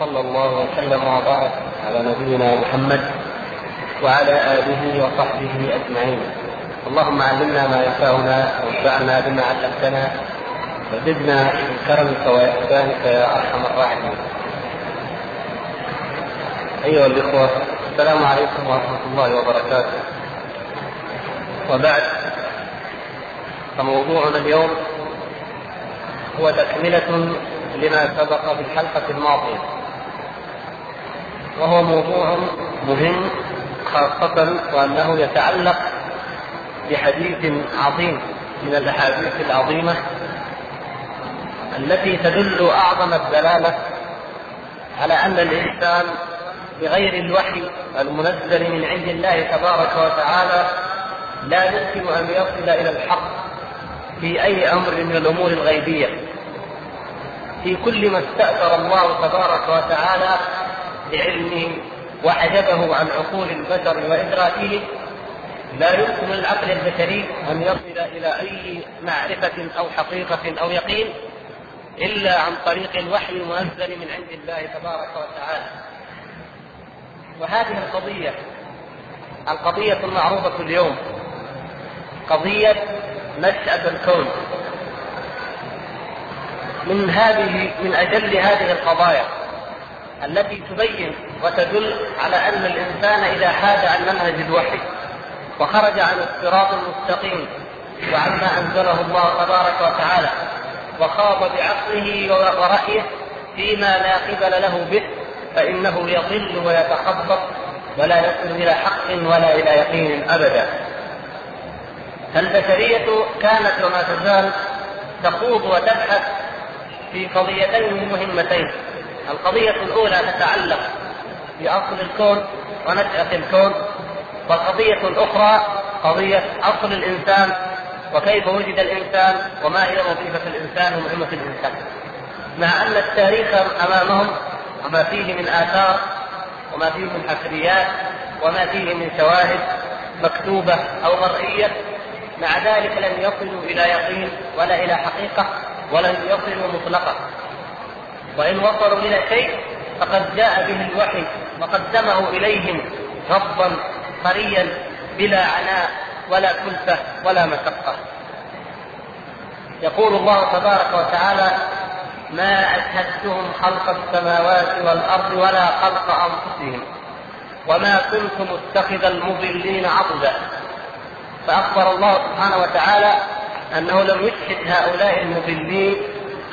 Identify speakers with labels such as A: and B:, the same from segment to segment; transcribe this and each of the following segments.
A: صلى الله وسلم وبارك على نبينا محمد وعلى آله وصحبه أجمعين. اللهم علمنا ما ينفعنا وانفعنا بما علمتنا وزدنا من كرمك وإحسانك يا أرحم الراحمين. أيها الإخوة السلام عليكم ورحمة الله وبركاته. وبعد فموضوعنا اليوم هو تكملة لما سبق في الحلقة الماضية. وهو موضوع مهم خاصة وأنه يتعلق بحديث عظيم من الأحاديث العظيمة التي تدل أعظم الدلالة على أن الإنسان بغير الوحي المنزل من عند الله تبارك وتعالى لا يمكن أن يصل إلى الحق في أي أمر من الأمور الغيبية. في كل ما استأثر الله تبارك وتعالى بعلمه وحجبه عن عقول البشر وإدراكه لا يمكن للعقل البشري أن يصل إلى أي معرفة أو حقيقة أو يقين إلا عن طريق الوحي المنزل من عند الله تبارك وتعالى. وهذه القضية القضية المعروفة اليوم قضية نشأة الكون. من هذه من أجل هذه القضايا التي تبين وتدل على أن الإنسان إذا حاد عن منهج الوحي وخرج عن الصراط المستقيم وعما أنزله الله تبارك وتعالى وخاض بعقله ورأيه فيما لا قبل له به فإنه يضل ويتخبط ولا يصل إلى حق ولا إلى يقين أبدا. فالبشرية كانت وما تزال تخوض وتبحث في قضيتين مهمتين. القضية الأولى تتعلق بأصل الكون ونشأة الكون والقضية الأخرى قضية أصل الإنسان وكيف وجد الإنسان وما هي وظيفة الإنسان ومهمة الإنسان. مع أن التاريخ أمامهم وما فيه من آثار وما فيه من حفريات وما فيه من شواهد مكتوبة أو مرئية مع ذلك لم يصلوا إلى يقين ولا إلى حقيقة ولم يصلوا مطلقا وإن وصلوا إلى شيء فقد جاء به الوحي وقدمه إليهم ربا طريا بلا عناء ولا كلفة ولا مشقة. يقول الله تبارك وتعالى ما أشهدتهم خلق السماوات والأرض ولا خلق أنفسهم وما كنت متخذ المضلين عضدا. فأخبر الله سبحانه وتعالى أنه لم يشهد هؤلاء المضلين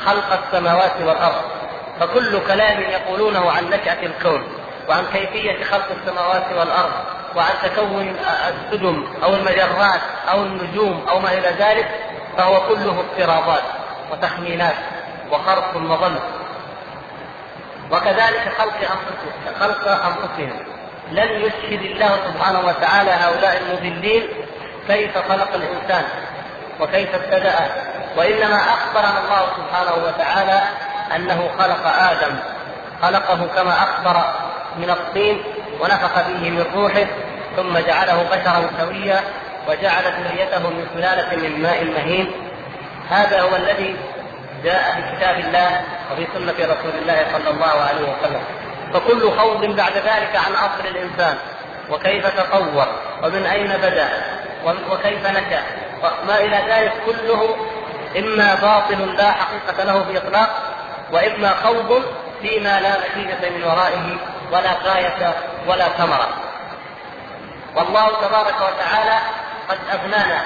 A: خلق السماوات والأرض. فكل كلام يقولونه عن نشأة الكون وعن كيفية خلق السماوات والأرض وعن تكون السدم أو المجرات أو النجوم أو ما إلى ذلك فهو كله افتراضات وتخمينات وخرق وظن وكذلك خلق أنفسهم خلق أنفسهم. لن يشهد الله سبحانه وتعالى هؤلاء المذلين كيف خلق الإنسان وكيف ابتدأ. وإنما أخبرنا الله سبحانه وتعالى أنه خلق آدم خلقه كما أخبر من الطين ونفخ فيه من روحه ثم جعله بشرا سويا وجعل ذريته من سلالة من ماء مهين. هذا هو الذي جاء في كتاب الله وفي سنة رسول الله صلى الله عليه وسلم. فكل خوض بعد ذلك عن أصل الإنسان وكيف تطور ومن أين بدأ وكيف نشأ وما إلى ذلك كله إما باطل لا حقيقة له بإطلاق وإما خوض فيما لا نتيجة من ورائه ولا غاية ولا ثمرة. والله تبارك وتعالى قد أغنانا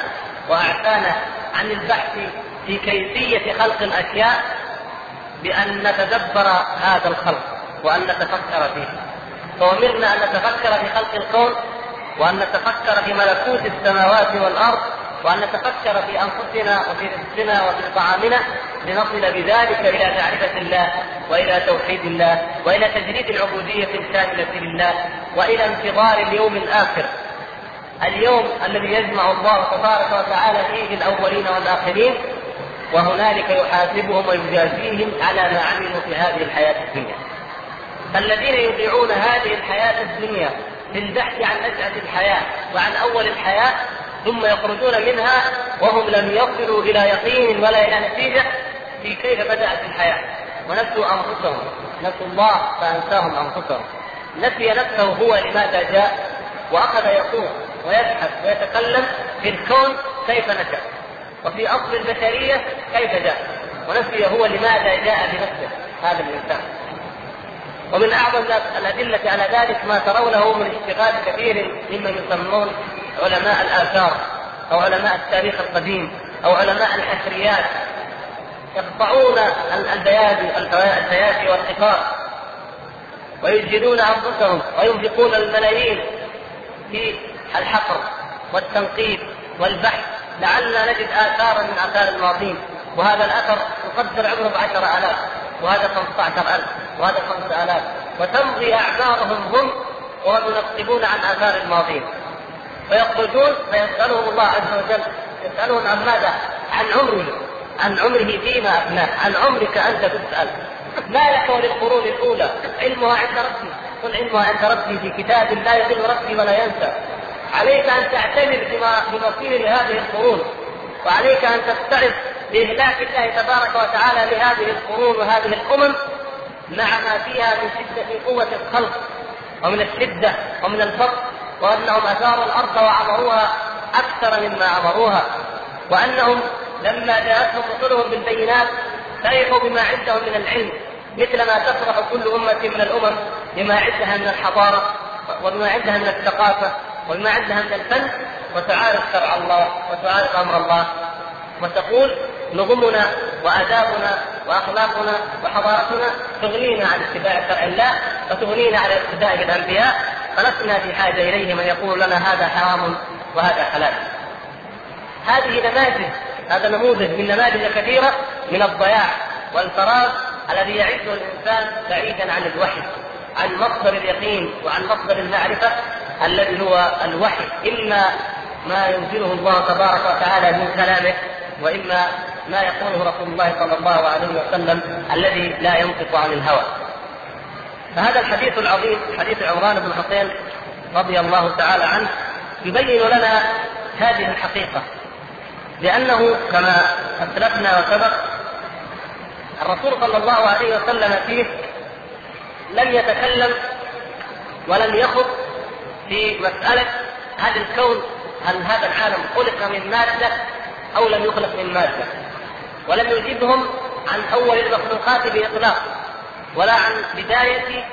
A: وأعفانا عن البحث في كيفية خلق الأشياء بأن نتدبر هذا الخلق وأن نتفكر فيه. فأمرنا أن نتفكر في خلق الكون وأن نتفكر في ملكوت السماوات والأرض وأن نتفكر في أنفسنا وفي رزقنا وفي طعامنا لنصل بذلك إلى معرفة الله وإلى توحيد الله وإلى تجريد العبودية الكاملة لله وإلى انتظار اليوم الآخر. اليوم الذي يجمع الله تبارك وتعالى فيه الأولين والآخرين وهنالك يحاسبهم ويجازيهم على ما عملوا في هذه الحياة الدنيا. الذين يضيعون هذه الحياة الدنيا في البحث عن نشأة الحياة وعن أول الحياة ثم يخرجون منها وهم لم يصلوا إلى يقين ولا إلى نتيجة في كيف بدأت الحياة. ونسوا أنفسهم. نسوا الله فأنساهم أنفسهم. نسي نفسه هو لماذا جاء وأخذ يقوم ويبحث ويتكلم في الكون كيف نشأ وفي أصل البشرية كيف جاء ونسي هو لماذا جاء بنفسه هذا الإنسان. ومن أعظم الأدلة على ذلك ما ترونه من اشتغال كثير ممن يسمون علماء الآثار أو علماء التاريخ القديم أو علماء الحفريات يقطعون البيادي البيادي والحفار ويجهدون أنفسهم وينفقون الملايين في الحفر والتنقيب والبحث. لعلنا نجد آثارا من آثار الماضين. وهذا الأثر يقدر عمره بعشر آلاف وهذا 15000 وهذا 5000 وتمضي أعمارهم هم وهم ينقبون عن آثار الماضين. فيخرجون فيسألهم الله عز وجل. يسألهم عن ماذا؟ عن عمره. عن عمره فيما أفناه. عن عمرك أنت تسأل. ما لك وللقرون الأولى؟ علمها عند ربي. قل علمها عند ربي في كتاب لا يضل ربي ولا ينسى. عليك أن تعتبر بمصير هذه القرون. وعليك أن تستعد بإهلاك الله تبارك وتعالى لهذه القرون وهذه الأمم مع ما فيها من شدة قوة الخلق ومن الشدة ومن الفقر وأنهم أثاروا الأرض وعمروها أكثر مما عمروها وأنهم لما جاءتهم رسلهم بالبينات فرحوا بما عندهم من العلم مثل ما تفرح كل أمة من الأمم بما عندها من الحضارة وبما عندها من الثقافة وبما عندها من الفن وتعارف شرع الله وتعارف أمر الله. وتقول نظمنا وآدابنا وأخلاقنا وحضارتنا تغنينا عن اتباع شرع الله وتغنينا عن الاقتداء بالانبياء فلسنا في حاجة إليه من يقول لنا هذا حرام وهذا حلال. هذه نماذج هذا نموذج من نماذج كثيرة من الضياع والفراغ الذي يعيشه الإنسان بعيدا عن الوحي عن مصدر اليقين وعن مصدر المعرفة الذي هو الوحي إما ما ينزله الله تبارك وتعالى من كلامه وإما ما يقوله رسول الله صلى الله عليه وسلم الذي لا ينطق عن الهوى. فهذا الحديث العظيم حديث عمران بن حسين رضي الله تعالى عنه يبين لنا هذه الحقيقة لأنه كما اسلفنا وسبق الرسول صلى الله عليه وسلم فيه لم يتكلم ولم يخض في مسألة هل الكون هل هذا العالم خلق من مادة أو لم يخلق من مادة ولم يجيبهم عن أول المخلوقات بإطلاق ولا عن بداية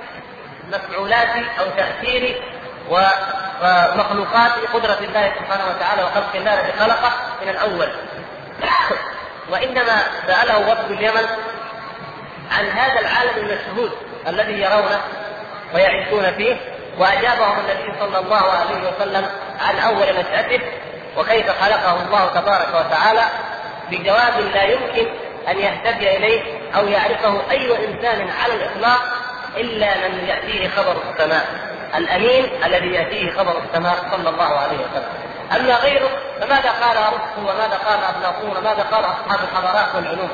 A: مفعولات أو تأثير ومخلوقات قدره الله سبحانه وتعالى وخلق الله الذي خلقه من الأول. وإنما سأله وفد اليمن عن هذا العالم المشهود الذي يرونه ويعيشون فيه وأجابهم النبي صلى الله عليه وسلم عن أول نشاته وكيف خلقه الله تبارك وتعالى. بجواب لا يمكن أن يهتدي إليه أو يعرفه أي إنسان على الإطلاق إلا من يأتيه خبر السماء. الأمين الذي يأتيه خبر السماء صلى الله عليه وسلم. أما غيره فماذا قال ارسطو وماذا قال افلاطون وماذا قال أصحاب الحضارات والعلوم؟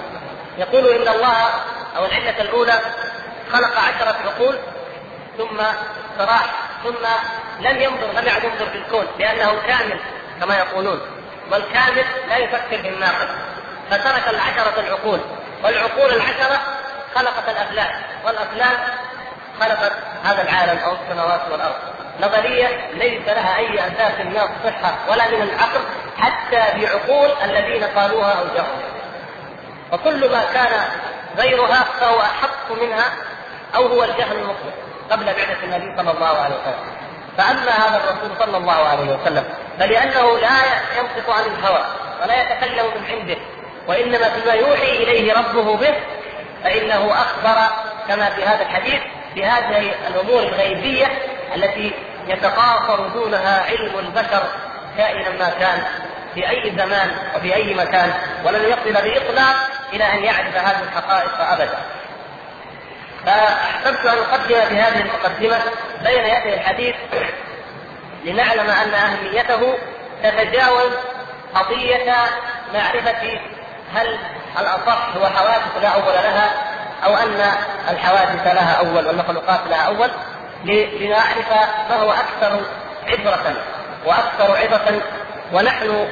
A: يقول إن الله أو العلة الأولى خلق عشرة عقول ثم استراح ثم لم ينظر لم يعد ينظر في الكون لأنه كامل كما يقولون. والكامل لا يفكر بالناقص فترك العشرة العقول. والعقول العشرة خلقت الأفلاك والأفلاك خلقت هذا العالم أو السماوات والأرض. نظرية ليس لها أي أساس من الصحة ولا من العقل حتى بعقول الذين قالوها أو جاءوا. وكل ما كان غيرها فهو أحق منها أو هو الجهل المطلق. قبل بعثة النبي صلى الله عليه وسلم. فأما هذا الرسول صلى الله عليه وسلم فلأنه لا ينطق عن الهوى ولا يتكلم من عنده وإنما فيما يوحي إليه ربه به فإنه أخبر كما في هذا الحديث بهذه الأمور الغيبية التي يتقاصر دونها علم البشر كائنا ما كان في أي زمان وفي أي مكان ولن يصل بإطلاق إلى أن يعرف هذه الحقائق أبدا. فأحببت أن أقدم بهذه المقدمة بين يدي الحديث لنعلم أن أهميته تتجاوز قضية معرفة هل الأصح هو حوادث لا أول لها أو أن الحوادث لها أول والمخلوقات لها أول لنعرف ما هو أكثر عبرة وأكثر عظة ونحن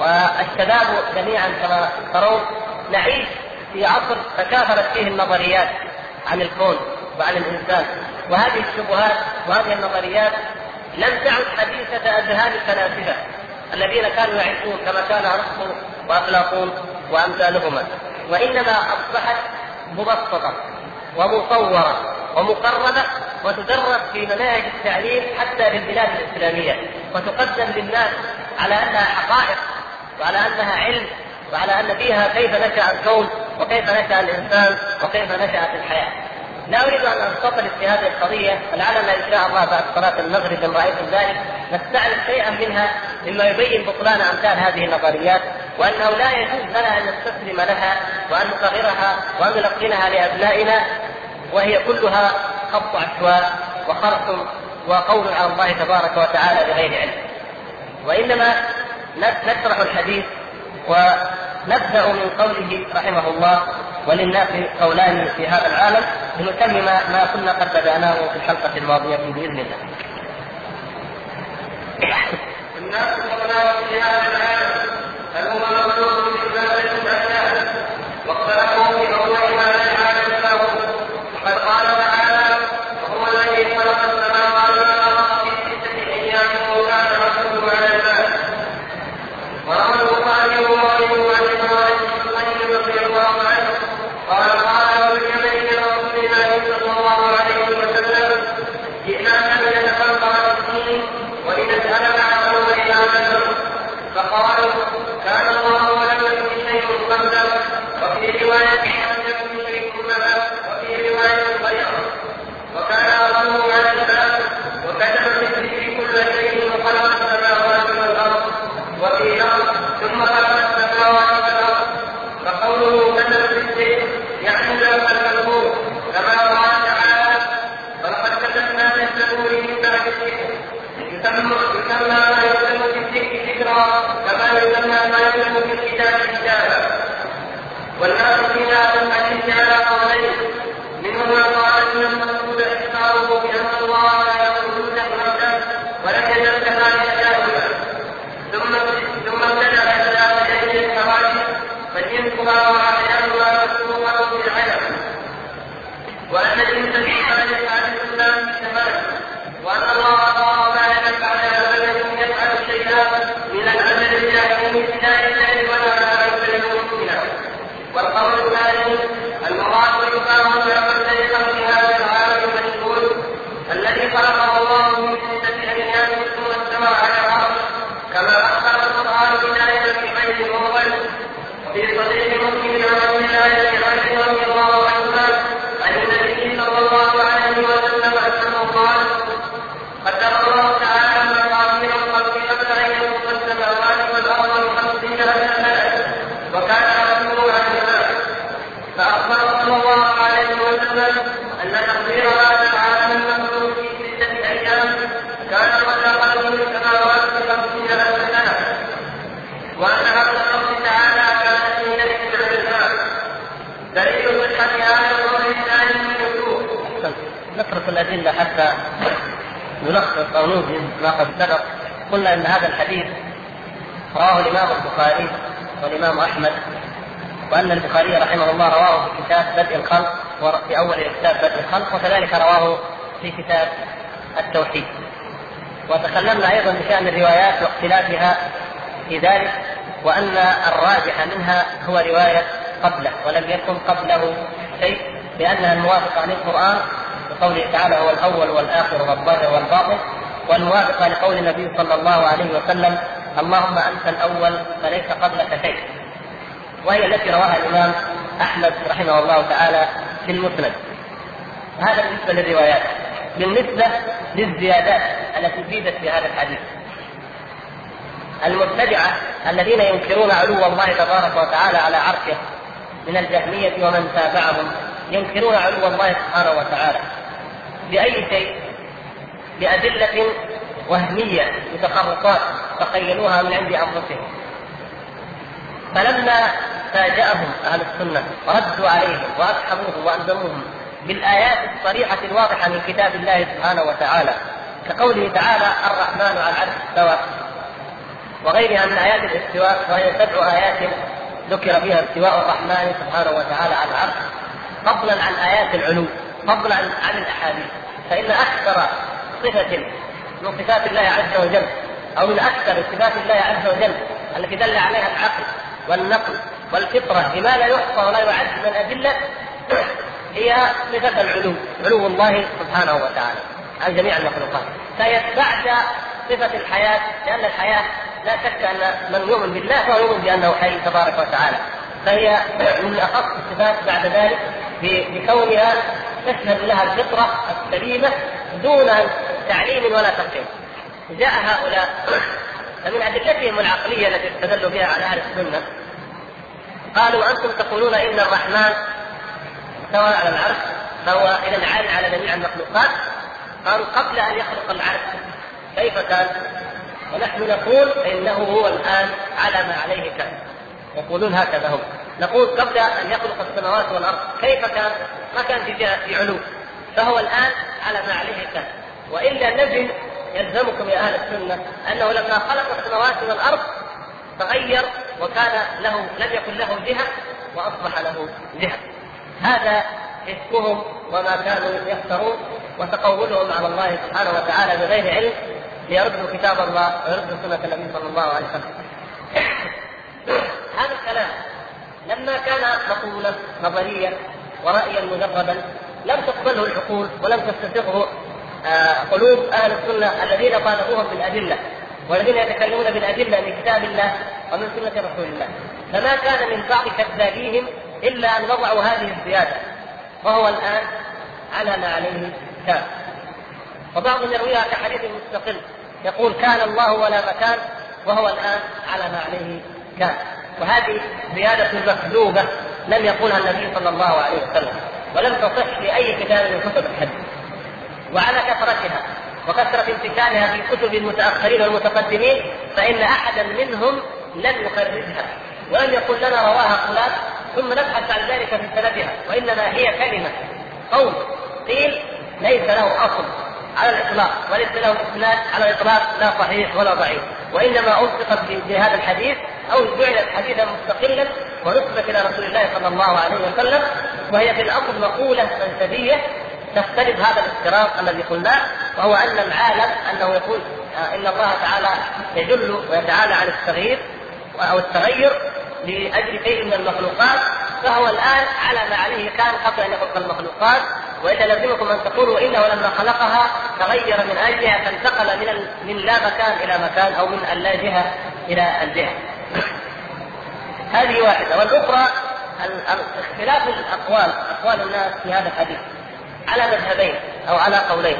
A: والشباب جميعا كما ترون نعيش في عصر تكاثرت فيه النظريات. عن الكون وعن الإنسان. وهذه الشبهات وهذه النظريات لم تعد حديثة أذهان الفلاسفة الذين كانوا يعيشون كما كان أرسطو وأفلاطون وأمثالهما. وإنما أصبحت مبسطة ومصورة ومقربة وتدرس في مناهج التعليم حتى في البلاد الإسلامية. وتقدم للناس على أنها حقائق وعلى أنها علم وعلى أن فيها كيف نشأ الكون وكيف نشأ الإنسان وكيف نشأت الحياة. لا أريد أن أنتقل في هذه القضية ولعلنا إن شاء الله بعد صلاة المغرب إن رأيتم ذلك نستعرض شيئا منها مما يبين بطلان أمثال هذه النظريات وأنه لا يجوز لنا أن نستسلم لها وأن نصغرها وأن نلقنها لأبنائنا وهي كلها خط عشواء وخرق وقول على الله تبارك وتعالى بغير علم. وإنما نشرح الحديث ونبدا من قوله رحمه الله وللناس قولان في هذا العالم لنتمم ما كنا قد بدأناه في الحلقة الماضية بإذن الله.
B: الناس قولان في هذا العالم هل هما مخلوق من عبادة واختلفوا في أول هذا العالم له وقد قال تعالى وهو الذي خلق السماوات والأرض في ستة أيام وكان رسوله على الباب وروى البخاري وغيره عن إبراهيم رضي الله عنه قال قال ابو اليمن لرسول الله صلى الله عليه وسلم جئناك لنتفقه في الدين ولنسالك عن اول هذا فقالوا كان الله ولم يكن شيء قبله وفي روايه لم يكن شيء معه وفي روايه غيره وكان رسوله على الباب وكتب في الذكر كل شيء وخلق السماوات والارض وفي لفظ ثم خلق السماوات والارض فقوله كتب في الذكر يعني ذلك المذكور كما قال تعالى ولقد كتبنا في الزبور من بعد الذكر يسمى يسمى ما يسمى في الذكر ذكرا كما يسمى ما يسمى في الكتاب كتابا والناس في هذا الحديث على قولين منهم من قال إن المقصود اخباره بأن الله لا يقول له ولم يزل كذلك ثم ثم ابتدع إلى هذه الكواكب فجنسها وعينها مسلوقه بالعلم وأن الانس في ذلك عن الاسلام تماما وأن الله قال ما يفعل ابدا يفعل شيئا من العمل الجاهل من ابتداء الليل ولا يفعل المؤمنا والقول الثاني المراد بالإقامة بأمر خلق هذا العالم المشهور الذي خلقه الله من ستة أيام ثم استوى على العرش كما أخبر القرآن بذلك في وفي صحيح مسلم عن الله بن عمرو رضي الله عنهما عن النبي صلى الله عليه وسلم أنه قال قدر الله تعالى مقامير الخلق قبل أن يخلق السماوات والأرض بخمسين ألف سنة وكان رسوله عن ذلك فأخبر صلى الله عليه وسلم أن تقدير هذا العالم المخلوق في ستة أيام كان قبل خلق السماوات بخمسين ألف سنة وأن عبد الله تعالى كان حين يتبع الإسلام دليل صحة هذا القول الثاني من الوجوه
A: نترك الأدلة حتى نلخص أو نوجز ما قد سبق. قلنا أن هذا الحديث رواه الإمام البخاري والإمام أحمد وأن البخاري رحمه الله رواه في كتاب بدء الخلق في أول كتاب بدء الخلق وكذلك رواه في كتاب التوحيد. وتكلمنا أيضا بشأن الروايات واختلافها في ذلك وأن الراجح منها هو رواية قبله ولم يكن قبله شيء لأنها الموافقة للقرآن بقوله تعالى هو الأول والآخر والظاهر والباطن والموافقة لقول النبي صلى الله عليه وسلم اللهم أنت الأول فليس قبلك شيء. وهي التي رواها الإمام أحمد رحمه الله تعالى في المسند. هذا بالنسبة للروايات بالنسبة للزيادات التي زيدت في هذا الحديث. المبتدعة الذين ينكرون علو الله تبارك وتعالى على عرشه من الجهمية ومن تابعهم ينكرون علو الله سبحانه وتعالى بأي شيء؟ بأدلة وهمية بتخرصات تخيلوها من عند أنفسهم فلما فاجأهم أهل السنة ردوا عليهم وأسحبوهم وألزموهم بالآيات الصريحة الواضحة من كتاب الله سبحانه وتعالى كقوله تعالى الرحمن على العرش استوى وغيرها من آيات الاستواء وهي سبع آيات ذكر فيها استواء الرحمن سبحانه وتعالى على العرش فضلا عن آيات العلو فضلا عن الأحاديث فإن أكثر صفة من صفات الله عز وجل أو من أكثر صفات الله عز وجل التي دل عليها العقل والنقل والفطرة بما لا يحصى ولا يعد من الأدلة هي صفة العلو علو الله سبحانه وتعالى عن جميع المخلوقات. فيتبعد صفة الحياة لأن الحياة لا شك أن من يؤمن بالله فهو يؤمن بأنه حي تبارك وتعالى. فهي من أخص الصفات بعد ذلك بكونها تشهد لها الفطرة السليمة دون تعليم ولا تقييم. جاء هؤلاء فمن أدلتهم العقلية التي استدلوا بها على أهل السنة قالوا أنتم تقولون إن الرحمن استوى على العرش فهو إذا عال على جميع المخلوقات قالوا قبل أن يخلق العرش كيف كان؟ ونحن نقول إنه هو الآن على ما عليه كان. يقولون هكذا هم. نقول قبل أن يخلق السماوات والأرض كيف كان؟ ما كان في جهة في علو فهو الآن على ما عليه كان وإلا نجد يلزمكم يا أهل السنة أنه لما خلق السماوات والأرض تغير وكان له لم يكن له جهة وأصبح له جهة هذا اسمهم وما كانوا يفترون وتقولهم على الله سبحانه وتعالى بغير علم ليردوا كتاب الله ويردوا سنة النبي صلى الله عليه وسلم. هذا الكلام لما كان مقولا نظريا ورأيا مجردا لم تقبله العقول ولم تستسقه آه، قلوب أهل السنة الذين طالبوهم بالأدلة والذين يتكلمون بالأدلة من كتاب الله ومن سنة رسول الله. فما كان من بعض كذابيهم إلا أن وضعوا هذه الزيادة وهو الآن على ما عليه كان وبعضهم يرويها كحديث مستقل يقول كان الله ولا مكان وهو الآن على ما عليه كان وهذه زيادة مكذوبة لم يقولها النبي صلى الله عليه وسلم ولم تصح في أي كتاب من كتب الحديث وعلى كثرتها وكثرة انتشارها في كتب المتأخرين والمتقدمين فإن أحدا منهم لم يخرجها ولم يقل لنا رواها فلان ثم نبحث عن ذلك في سندها وإنما هي كلمة قول قيل ليس له أصل على الإطلاق وليس له إسناد على الإطلاق لا صحيح ولا ضعيف وإنما ألصقت بهذا الحديث أو جعلت حديثا مستقلا ونسبت إلى رسول الله صلى الله عليه وسلم وهي في الأصل مقولة منسبية تختلف هذا الافتراض الذي قلناه وهو أن العالم أنه يقول آه، إن الله تعالى يجل ويتعالى عن التغيير أو التغير لأجل شيء من المخلوقات فهو الآن على ما عليه كان قبل أن يخلق المخلوقات واذا لزمكم أن تقولوا إنه لما خلقها تغير من أجلها فانتقل من من لا مكان إلى مكان أو من اللا جهه إلى الجهة. هذه واحدة والأخرى اختلاف الأقوال أقوال الناس في هذا الحديث على مذهبين أو على قولين.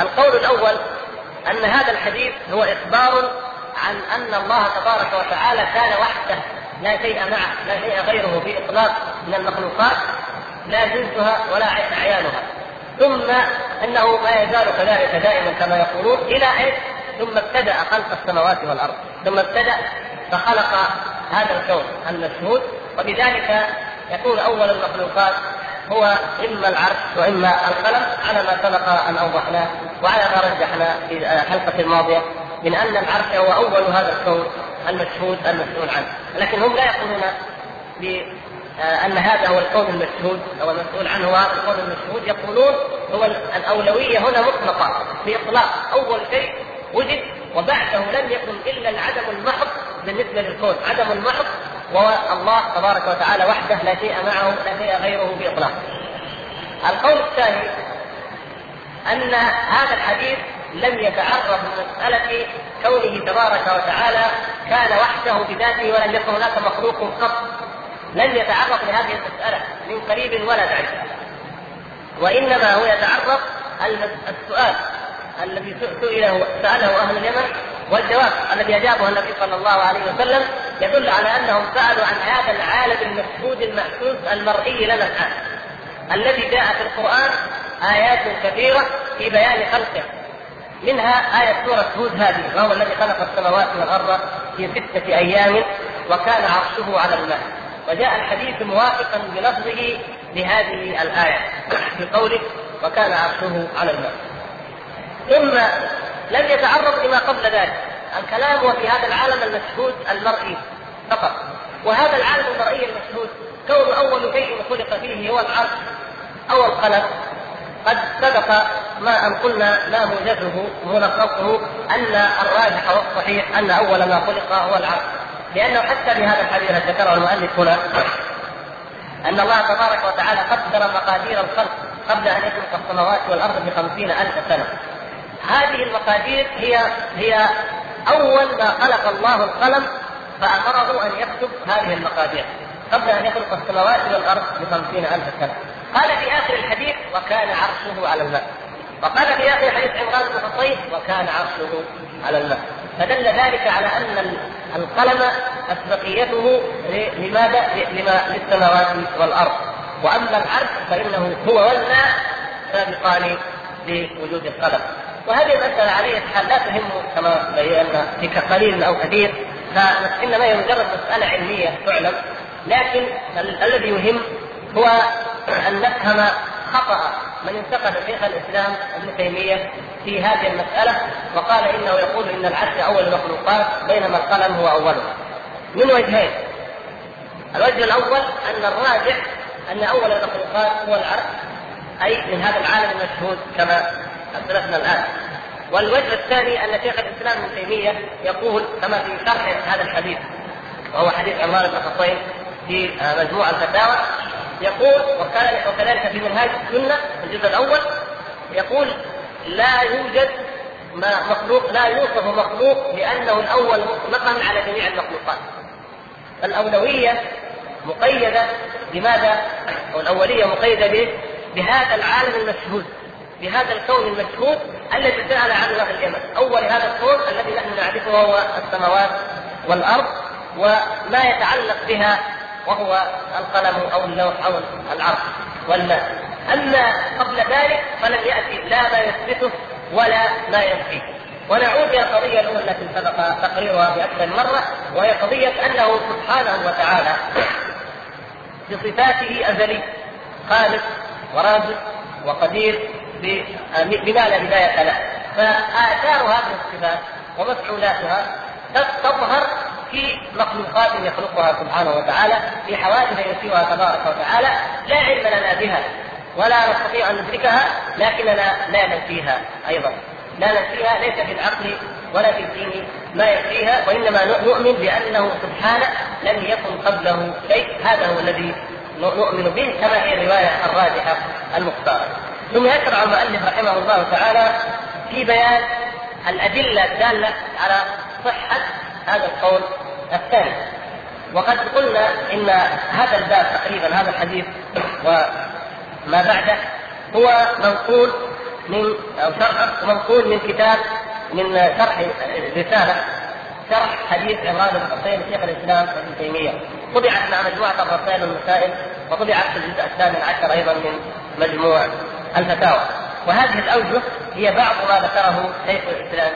A: القول الأول أن هذا الحديث هو إخبار عن أن الله تبارك وتعالى كان وحده لا شيء معه، لا شيء غيره في إطلاق من المخلوقات لا جنسها ولا عيانها. ثم أنه ما يزال كذلك دائما كما يقولون إلى إيش؟ ثم ابتدأ خلق السماوات والأرض، ثم ابتدأ فخلق هذا الكون المشهود وبذلك يكون أول المخلوقات هو إما العرش وإما القلم على ما سبق أن اوضحناه وعلى ما رجحنا في الحلقة الماضية من أن العرش هو أول هذا الكون المشهود المسؤول عنه، لكن هم لا يقولون بان هذا هو الكون المشهود. أو المسؤول عنه هذا الكون المشهود يقولون هو الأولوية هنا مطلقة في إطلاق أول شيء وجد وبعده لم يكن إلا العدم المحض بالنسبة للكون، عدم المحض والله تبارك وتعالى وحده لا شيء معه لا شيء غيره باطلاق. القول الثاني أن هذا الحديث لم يتعرض لمسألة كونه تبارك وتعالى كان وحده بذاته ولم يكن هناك مخلوق قط لم يتعرض لهذه المسألة من قريب ولا بعيد وإنما هو يتعرض السؤال الذي سئله سأله أهل اليمن والجواب الذي أجابه النبي صلى الله عليه وسلم يدل على أنهم سألوا عن هذا العالم المشهود المحسوس المرئي لنا الآن. الذي جاء في القرآن آيات كثيرة في بيان خلقه. منها آية سورة هود هذه وهو الذي خلق السماوات والأرض في ستة أيام وكان عرشه على الماء. وجاء الحديث موافقا بلفظه لهذه الآية في قوله وكان عرشه على الماء. ثم لم يتعرض لما قبل ذلك. الكلام هو في هذا العالم المشهود المرئي فقط. وهذا العالم المرئي المشهود كون أول شيء خلق فيه هو العرش أو القلم. قد سبق ما أن قلنا ما موجزه ملخصه أن الراجح والصحيح أن أول ما خلق هو العرش. لأنه حتى في هذا الحديث الذي ذكره المؤلف هنا أن الله تبارك وتعالى قدر مقادير الخلق قبل أن يخلق السماوات والأرض بخمسين ألف سنة. هذه المقادير هي هي أول ما خلق الله القلم فأمره أن يكتب هذه المقادير. قبل أن يخلق السماوات والأرض بخمسين ألف سنة. قال في آخر الحديث وكان عرشه على الماء. وقال في آخر حديث عمران بن حصين وكان عرشه على الماء. فدل ذلك على أن القلم أسبقيته لماذا؟ لما للسماوات والأرض. وأما العرش فإنه هو والماء سابقان لوجود القلم. وهذه المسألة عليه الحال لا تهم كما بينا في قليل أو كثير فإنما هي مجرد مسألة علمية تعلم لكن الذي يهم هو أن نفهم خطأ من انتقد شيخ الإسلام ابن تيمية في هذه المسألة وقال إنه يقول إن العرش أول المخلوقات بينما القلم هو أوله. من وجهين؟ الوجه الأول أن الراجح أن أول المخلوقات هو العرش أي من هذا العالم المشهود كما اسلفنا الآن والوجه الثاني أن شيخ الإسلام ابن تيمية يقول كما في شرح هذا الحديث وهو حديث عمران بن حصين في مجموع الفتاوى يقول وكذلك في منهاج السنة الجزء الأول يقول لا يوجد ما مخلوق لا يوصف مخلوق لأنه الأول مطلقا على جميع المخلوقات. الاولويه مقيدة بماذا؟ أو الأولية مقيدة به بهذا العالم المشهود بهذا الكون المشهود الذي سأل عنه في اليمن، أول هذا الكون الذي نحن نعرفه هو السماوات والأرض وما يتعلق بها وهو القلم أو اللوح أو العرش والماء. أما قبل ذلك فلم يأتي لا ما يثبته ولا ما ينفيه. ونعود إلى القضية الأولى التي سبق تقريرها بأكثر من مرة وهي قضية أنه سبحانه وتعالى بصفاته ازلي خالق ورازق وقدير بما لا بداية له؟ فاثار هذه الصفات ومفعولاتها تظهر في مخلوقات يخلقها سبحانه وتعالى في حوادث يسيرها تبارك وتعالى لا علم لنا بها ولا نستطيع أن ندركها لكننا لا ننفيها أيضا. لا ننفيها ليس في العقل ولا في الدين ما يكفيها وإنما نؤمن بأنه سبحانه لم يكن قبله شيء هذا هو الذي نؤمن به كما هي الرواية الراجحة المختارة. ثم يشرع المؤلف رحمه الله تعالى في بيان الأدلة الدالة على صحة هذا القول الثاني. وقد قلنا إن هذا الباب تقريبا هذا الحديث وما بعده هو منقول من أو شرح منقول من كتاب من شرح رسالة شرح حديث عمران بن حسين شيخ الإسلام ابن تيمية. طبعت مع مجموعة الرسائل والمسائل وطبعت في الجزء الثامن عشر أيضا من مجموع. الفتاوى. وهذه الأوجه هي بعض ما ذكره شيخ الإسلام.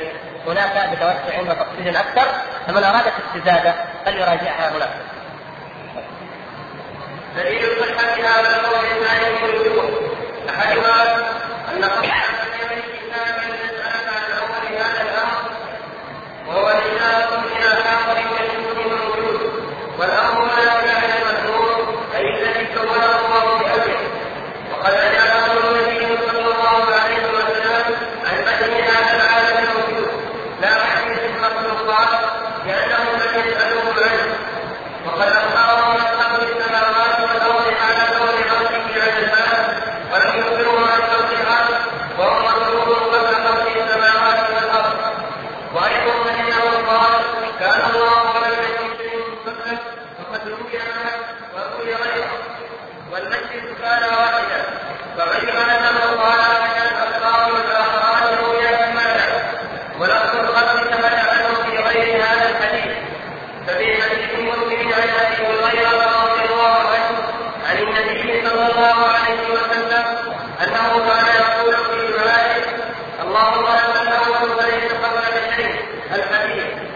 A: هناك بتوسع وتفصيل أكثر فمن أراد الاستزادة فليراجعها هناك.
B: دليل صحة هذا القول الثاني من الوجوه. أحدها أن قطع الإسلام يسأل عن أول هذا الأمر وهو إشارة إلى حاضر مشهود موجود. والأمر لا كان المذكور أي الذي كونه الله بأمره. وقد أجابه النبي صلى الله عليه وسلم عن بدء هذا العالم الموجود لا حديث المخلوقات لأنهم لم يسألوه عنه وقد أخبرهم عن خلق السماوات والأرض على كون عرشه على الماء ولم يخبرهم عن خلق العرش وهو مخلوق قبل خلق السماوات والأرض وأيضا فإنه قال كان الله وروي غيره. والمسجد كان واحدا فعلم انه قال ان الابصار والاخران رؤيا المعنى ولفظ الخلق ثبت عنه في غير هذا الحديث ففي حديث مسلم عن ابي هريره رضي الله عنه عن النبي صلى الله عليه وسلم انه كان يقول في دعائه اللهم انت الأول فليس قبلك شيء الحديث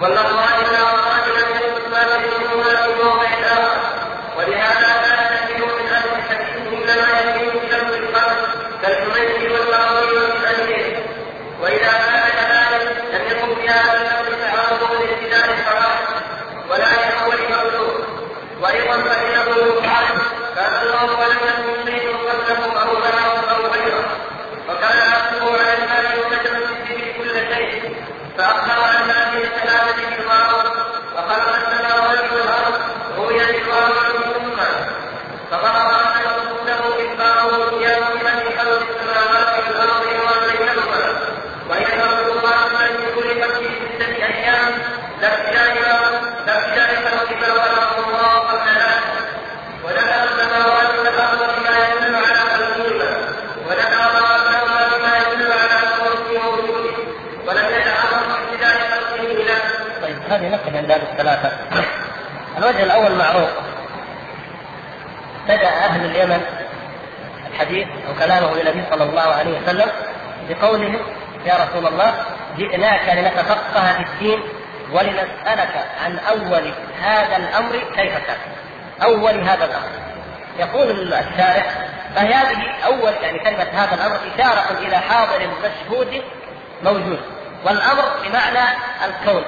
B: والله الا رجلا يثبت ما تجدونها في موضع اخر ولهذا كان كثير من أهل الحديث انما يميل إلى القلب كالحميد والبراوي والمؤلف واذا كان كذلك لم يكن في هذا اللفظ تعارض لابتداء الصلاه ولا
A: الوجه عند الثلاثة. الوجه الأول معروف. بدأ أهل اليمن الحديث أو كلامه للنبي صلى الله عليه وسلم بقولهم يا رسول الله جئناك لنتفقه في الدين ولنسألك عن أول هذا الأمر كيف كان. أول هذا الأمر. يقول الشارع فهذه أول يعني كلمة هذا الأمر إشارة إلى حاضر مشهود موجود. والأمر بمعنى الكون.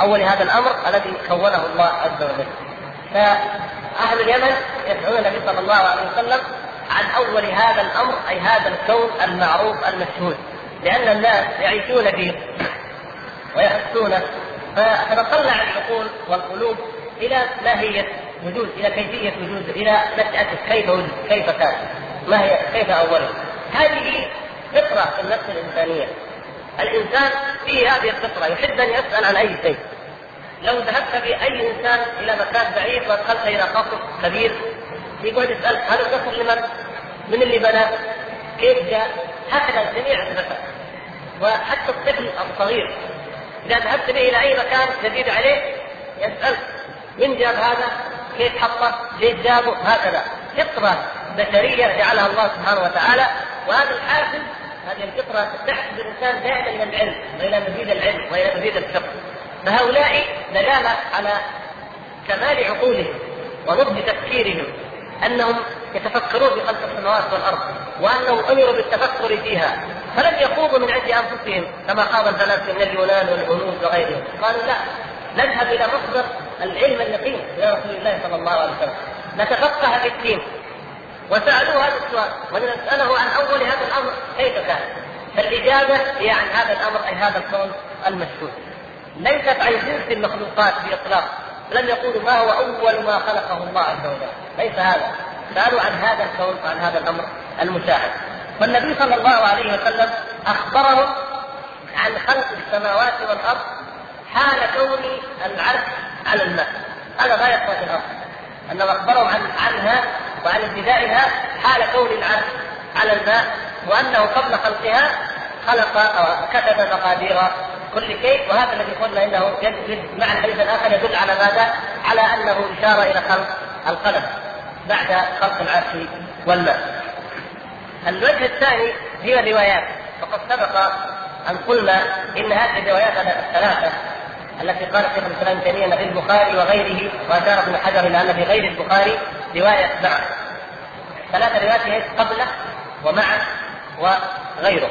A: أول هذا الأمر الذي كونه الله عز وجل. فأهل اليمن يدعون النبي صلى الله عليه وسلم عن أول هذا الأمر أي هذا الكون المعروف المشهود. لأن الناس يعيشون فيه ويحسونه. فتتطلع العقول والقلوب إلى ماهية وجود إلى كيفية وجود إلى نشأته كيف وجد كيف كان ما هي كيف أوله. هذه فطرة في النفس الإنسانية. الإنسان فيه هذه الفطرة يحب أن يسأل عن أي شيء لو ذهبت بأي إنسان إلى مكان بعيد ودخلت إلى قصر كبير يقعد يسأل هذا القصر لمن؟ من اللي بناه؟ كيف جاء؟ هكذا الجميع يتذكر وحتى الطفل الصغير إذا ذهبت به إلى أي مكان جديد عليه يسأل من جاب هذا؟ كيف حطه؟ ليش جابه؟ هكذا فطرة بشرية جعلها الله سبحانه وتعالى وهذا الحافز هذه الفطرة تحفز الإنسان دائما إلى العلم وإلى مزيد العلم وإلى مزيد الفقه. فهؤلاء دلالة على كمال عقولهم ونضج تفكيرهم أنهم يتفكرون في خلق السماوات والأرض وأنهم أمروا بالتفكر فيها فلم يخوضوا من عند أنفسهم كما خاض الفلاسفة من اليونان والهنود وغيرهم. قالوا لا نذهب إلى مصدر العلم اليقين إلى رسول الله صلى الله عليه وسلم. نتفقه في الدين. وسألوه هذا السؤال ونسأله عن أول هذا الأمر كيف كان؟ فالإجابة هي عن هذا الأمر أي هذا الكون المشهود ليست عن جنس المخلوقات بإطلاق لم يقولوا ما هو أول ما خلقه الله عز وجل. ليس هذا. سألوا عن هذا الكون وعن هذا الأمر المشاهد. فالنبي صلى الله عليه وسلم أخبرهم عن خلق السماوات والأرض حال كون العرش على الماء هذا غاية الأرض. أنه أخبرهم عن عنها وعن ابتدائها حال كون العرش على الماء وأنه قبل خلقها خلق أو كتب مقادير كل شيء وهذا الذي قلنا إنه مع الحديث الآخر يدل على ماذا؟ على أنه إشار إلى خلق القلم بعد خلق العرش والماء. الوجه الثاني هي الروايات وقد سبق أن قلنا إن هذه الروايات الثلاثة التي قال شيخ الإسلام ابن تيمية في البخاري وغيره وأشار ابن حجر إلى أن في غير البخاري رواية معه. ثلاث روايات هي قبله ومعه وغيره.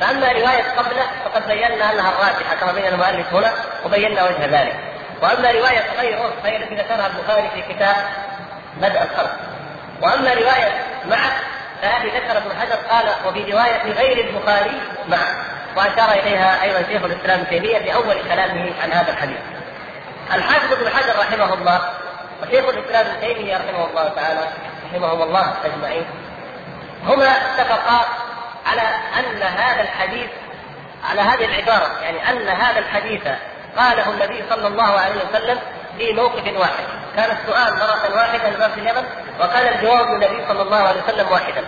A: فأما رواية قبله فقد بينا أنها الراجحة كما بين المؤلف هنا وبينا وجه ذلك. وأما رواية غيره فهي التي ذكرها البخاري في كتاب بدء الخلق. وأما رواية معه فهذه ذكر ابن حجر قال وفي رواية غير البخاري معه وأشار إليها أيضا شيخ الإسلام تيمية في اول كلامه عن هذا الحديث. الحافظ ابن حجر رحمه الله وشيخ الإسلام ابن تيمية رحمه الله تعالى رحمهم الله أجمعين هما اتفقا على أن هذا الحديث على هذه العبارة يعني أن هذا الحديث قاله النبي صلى الله عليه وسلم في موقف واحد كان السؤال مرة واحدة لباب اليمن وكان الجواب من النبي صلى الله عليه وسلم واحدا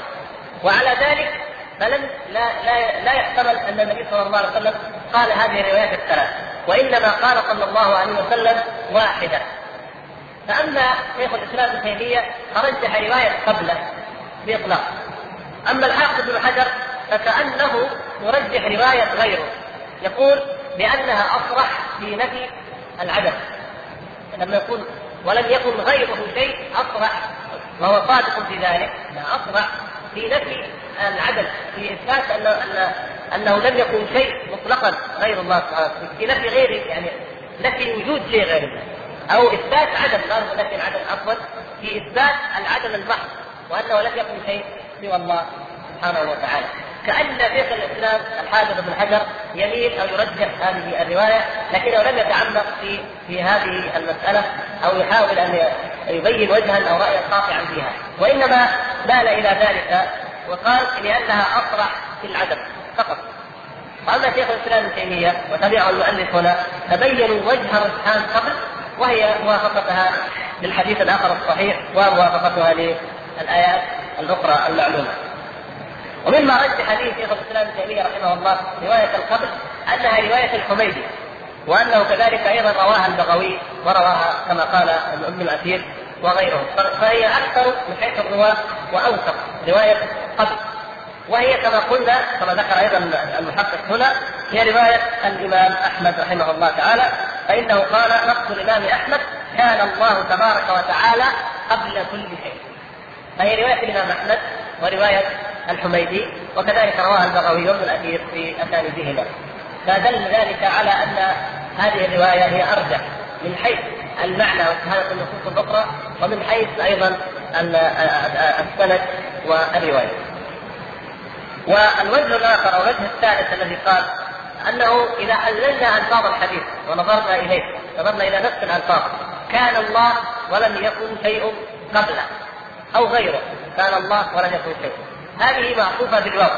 A: وعلى ذلك فلم لا لا لا يحتمل أن النبي صلى الله عليه وسلم قال هذه الروايات الثلاث وإنما قال صلى الله عليه وسلم واحدا فأما شيخ الإسلام ابن تيمية فرجح رواية قبله بإطلاق. أما الحافظ بن حجر فكأنه يرجح رواية غيره. يقول بأنها اصرح في نفي العدم لما يقول ولم يكن غيره شيء اصرح وهو صادق في ذلك اصرح في نفي العدل في اثبات ان ان أنه لم يكن شيء مطلقا غير الله سبحانه وتعالى. في نفي غير يعني نفي وجود شيء غير الله. أو إثبات عدم لا نفي العدم عفوا في إثبات العدم المحض وأنه لم يكن شيء سوى الله سبحانه وتعالى. كأن شيخ الإسلام الحافظ ابن حجر يميل أو يرجح هذه الرواية لكنه لم يتعمق في في هذه المسألة أو يحاول أن يبين وجها أو رأيا قاطعا فيها. وإنما مال إلى ذلك وقال لأنها أصرح في العدم فقط واما شيخ الإسلام ابن تيمية وتبعه المؤلف هنا تبينوا وجه الرجحان قبل وهي موافقتها للحديث الآخر الصحيح وموافقتها للآيات الأخرى المعلومة. ومما رجح به شيخ الإسلام ابن تيمية رحمه الله رواية القبل أنها رواية الحميدي وأنه كذلك أيضا رواها البغوي ورواها كما قال ابن الأثير وغيرهم. فهي أكثر من حيث الرواة وأوثق رواية قبل. وهي كما قلنا كما ذكر أيضا المحقق هنا هي رواية الإمام أحمد رحمه الله تعالى فإنه قال نص الإمام أحمد كان الله تبارك وتعالى قبل كل شيء. فهي رواية الإمام أحمد ورواية الحميدي وكذلك رواها البغوي وابن الأثير في أسانيدهما. فدل ذلك على أن هذه الرواية هي أرجح من حيث المعنى وشهاده النصوص الاخرى ومن حيث أيضا السند والرواية. والوجه الآخر أو الوجه الثالث الذي قال أنه إذا حللنا ألفاظ الحديث ونظرنا إليه نظرنا إلى نفس الألفاظ كان الله ولم يكن شيء قبله أو غيره كان الله ولم يكن شيء هذه معطوفة بالواو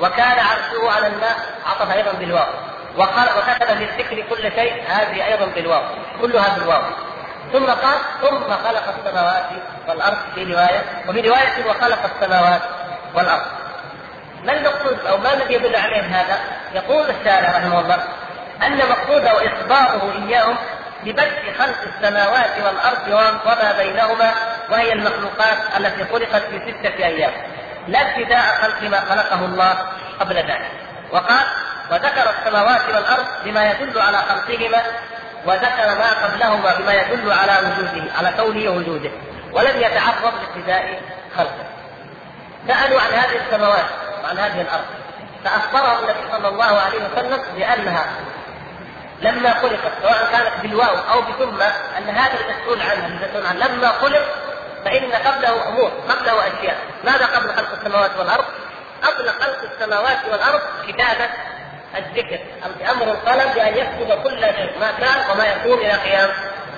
A: وكان عرشه على الماء عطف أيضا بالواو وكتب في الذكر كل شيء. هذه أيضا بالواو. كلها بالواو. ثم قال ثم خلق السماوات والأرض في روايه وفي رواية وخلق السماوات والأرض. ما المقصود أو ما الذي يدل عليه هذا؟ يقول الشارع رحمه الله أن مقصوده وإخباره إياهم ببدء خلق السماوات والأرض وما بينهما وهي المخلوقات التي خلقت في ستة أيام. لا ابتداء خلق ما خلقه الله قبل ذلك. وقال وذكر السماوات والأرض بما يدل على خلقهما وذكر ما قبلهما بما يدل على وجوده على كونه وجوده ولم يتعرض لابتداء خلقه. سألوا عن هذه السماوات وعن هذه الأرض. فأخبرهم النبي صلى الله عليه وسلم بأنها لما خلقت سواء كانت بالواو أو بثم أن هذا المسؤول عنها المسؤول عنها لما خلق فإن قبله أمور قبله أشياء. ماذا قبل خلق السماوات والأرض؟ قبل خلق السماوات والأرض كتابة الذكر أمر القلم بأن يكتب كل ما كان وما يكون إلى قيام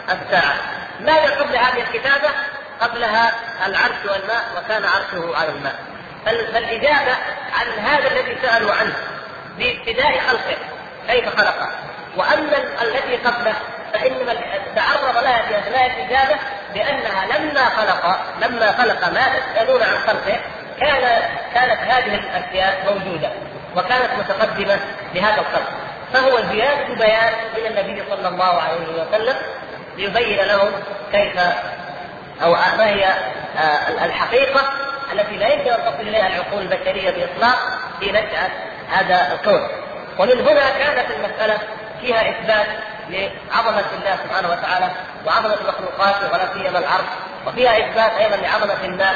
A: الساعة. ماذا قبل هذه الكتابة؟ قبلها العرش والماء وكان عرشه على الماء. فالإجابة عن هذا الذي سألوا عنه بابتداء خلقه كيف خلقه. وأما التي قبله فإنما تعرض لها في اثناء الإجابة بأنها لما خلق لما خلق ما تسالون عن خلقه كان كانت هذه الأشياء موجودة. وكانت متقدمة لهذا الخلق فهو زيادة بيان من النبي صلى الله عليه وسلم ليبين لهم كيف أو ما هي آه، الحقيقة التي لا يمكن أن تصل إليها العقول البشرية بإطلاق في نشأة هذا الكون. ومن هنا كانت المسألة فيها إثبات لعظمة الله سبحانه وتعالى وعظمة مخلوقاته ولا سيما العرش وفيها إثبات أيضا لعظمة الماء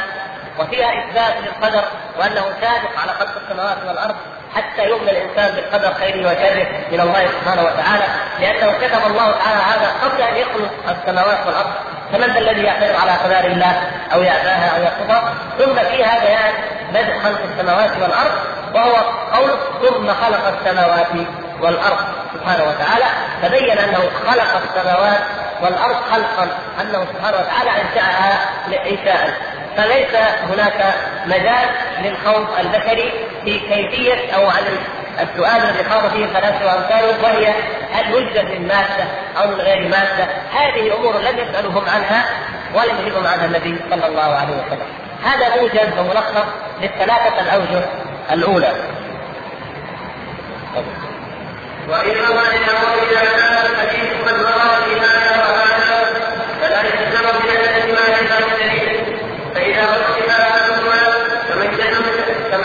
A: وفيها إثبات للقدر وأنه سابق على خلق السماوات والأرض. حتى يؤمن الإنسان بالقدر خيره وشره من الله سبحانه وتعالى لأنه كتب الله تعالى هذا قبل أن يخلق السماوات والأرض. فمن ذا الذي يعترض على قدر الله أو يأباها أو يرفضها ثم فيها بيان بدء خلق السماوات والأرض وهو قول ثم خلق السماوات والأرض سبحانه وتعالى. فبين أنه خلق السماوات والأرض خلقا أنه سبحانه وتعالى أنشأها انشاء فليس هناك مجال للخوض البشري في كيفية أو عن السؤال الذي خاض فيه الفلاسفه وأمثاله وهي هل وجدت من مادة أو من غير مادة؟ هذه امور لم يسالوهم عنها ولم يجبهم عنها النبي صلى الله عليه وسلم. هذا موجز وملخص للثلاثة الأوجه الأولى.
B: وإنما إنه إذا كان الحديث قد روى الإمام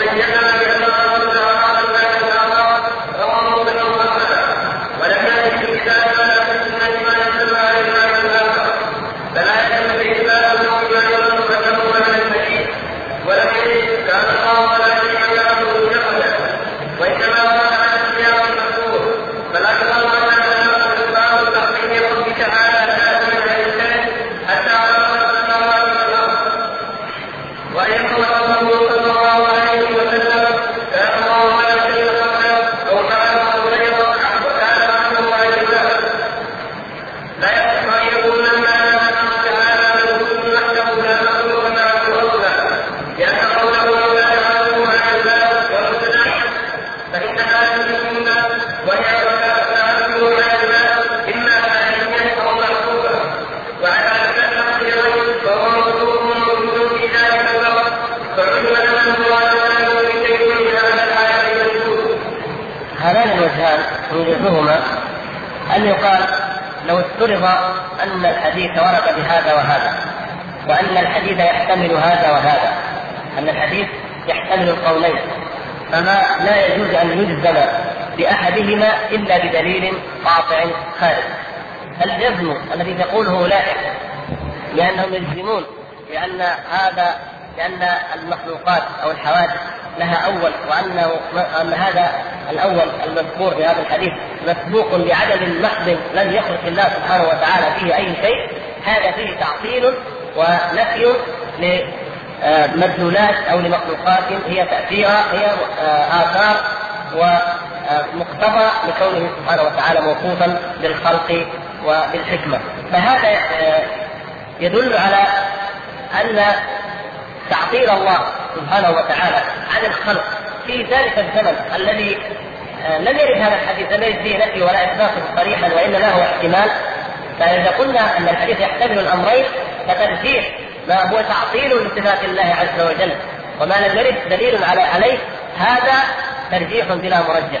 B: ஒன்றை என்ன
A: أن يقال لو افترض أن الحديث ورد بهذا وهذا وأن الحديث يحتمل هذا وهذا أن الحديث يحتمل القولين فما لا يجوز أن يجزم بأحدهما إلا بدليل قاطع خارج. الجزم الذي تقوله أولئك لأنهم يجزمون بأن هذا لأن المخلوقات أو الحوادث لها أول وأنه أن هذا الأول المذكور في هذا الحديث مسبوق بعدد محض لم يخلق الله سبحانه وتعالى فيه أي شيء هذا فيه تعطيل ونفي لمدلولات أو لمخلوقات هي تأثيرها هي آثار ومقتضى لكونه سبحانه وتعالى موصوفا بالخلق وبالحكمة. فهذا يدل على أن تعطيل الله سبحانه وتعالى عن الخلق في ذلك الزمن الذي آه، لم يرد هذا الحديث لم يرد فيه نفي ولا إثبات صريحا وإنما هو احتمال. فإذا قلنا أن الحديث يحتمل الأمرين فترجيح ما هو تعطيل لصفات الله عز وجل وما لم يرد دليل على عليه هذا ترجيح بلا مرجح.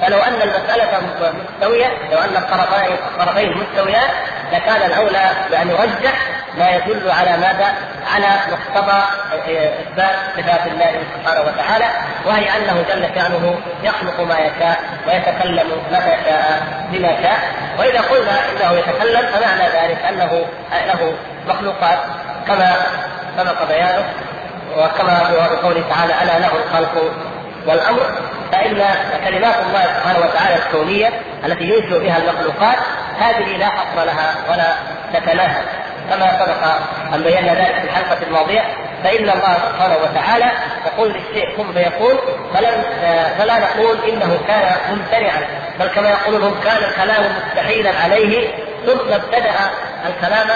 A: فلو أن المسألة مستوية لو أن الطرفين الطرفين مستويان لكان الأولى بأن يرجح ما يدل على ماذا؟ على مقتضى إثبات صفات الله سبحانه وتعالى وهي أنه جل شأنه يخلق ما يشاء ويتكلم متى شاء بما شاء. وإذا قلنا إنه يتكلم فمعنى ذلك أنه له مخلوقات كما سبق بيانه وكما هو بقوله تعالى ألا له الخلق والأمر فإن كلمات الله سبحانه وتعالى الكونية التي ينشئ بها المخلوقات هذه لا حصر لها ولا تتناهى كما سبق أن بينا ذلك في الحلقة الماضية فإن الله سبحانه وتعالى يقول للشيء كن فيكون فلن فلا نقول إنه كان ممتنعا بل كما يقولون كان الكلام مستحيلا عليه ثم ابتدأ الكلام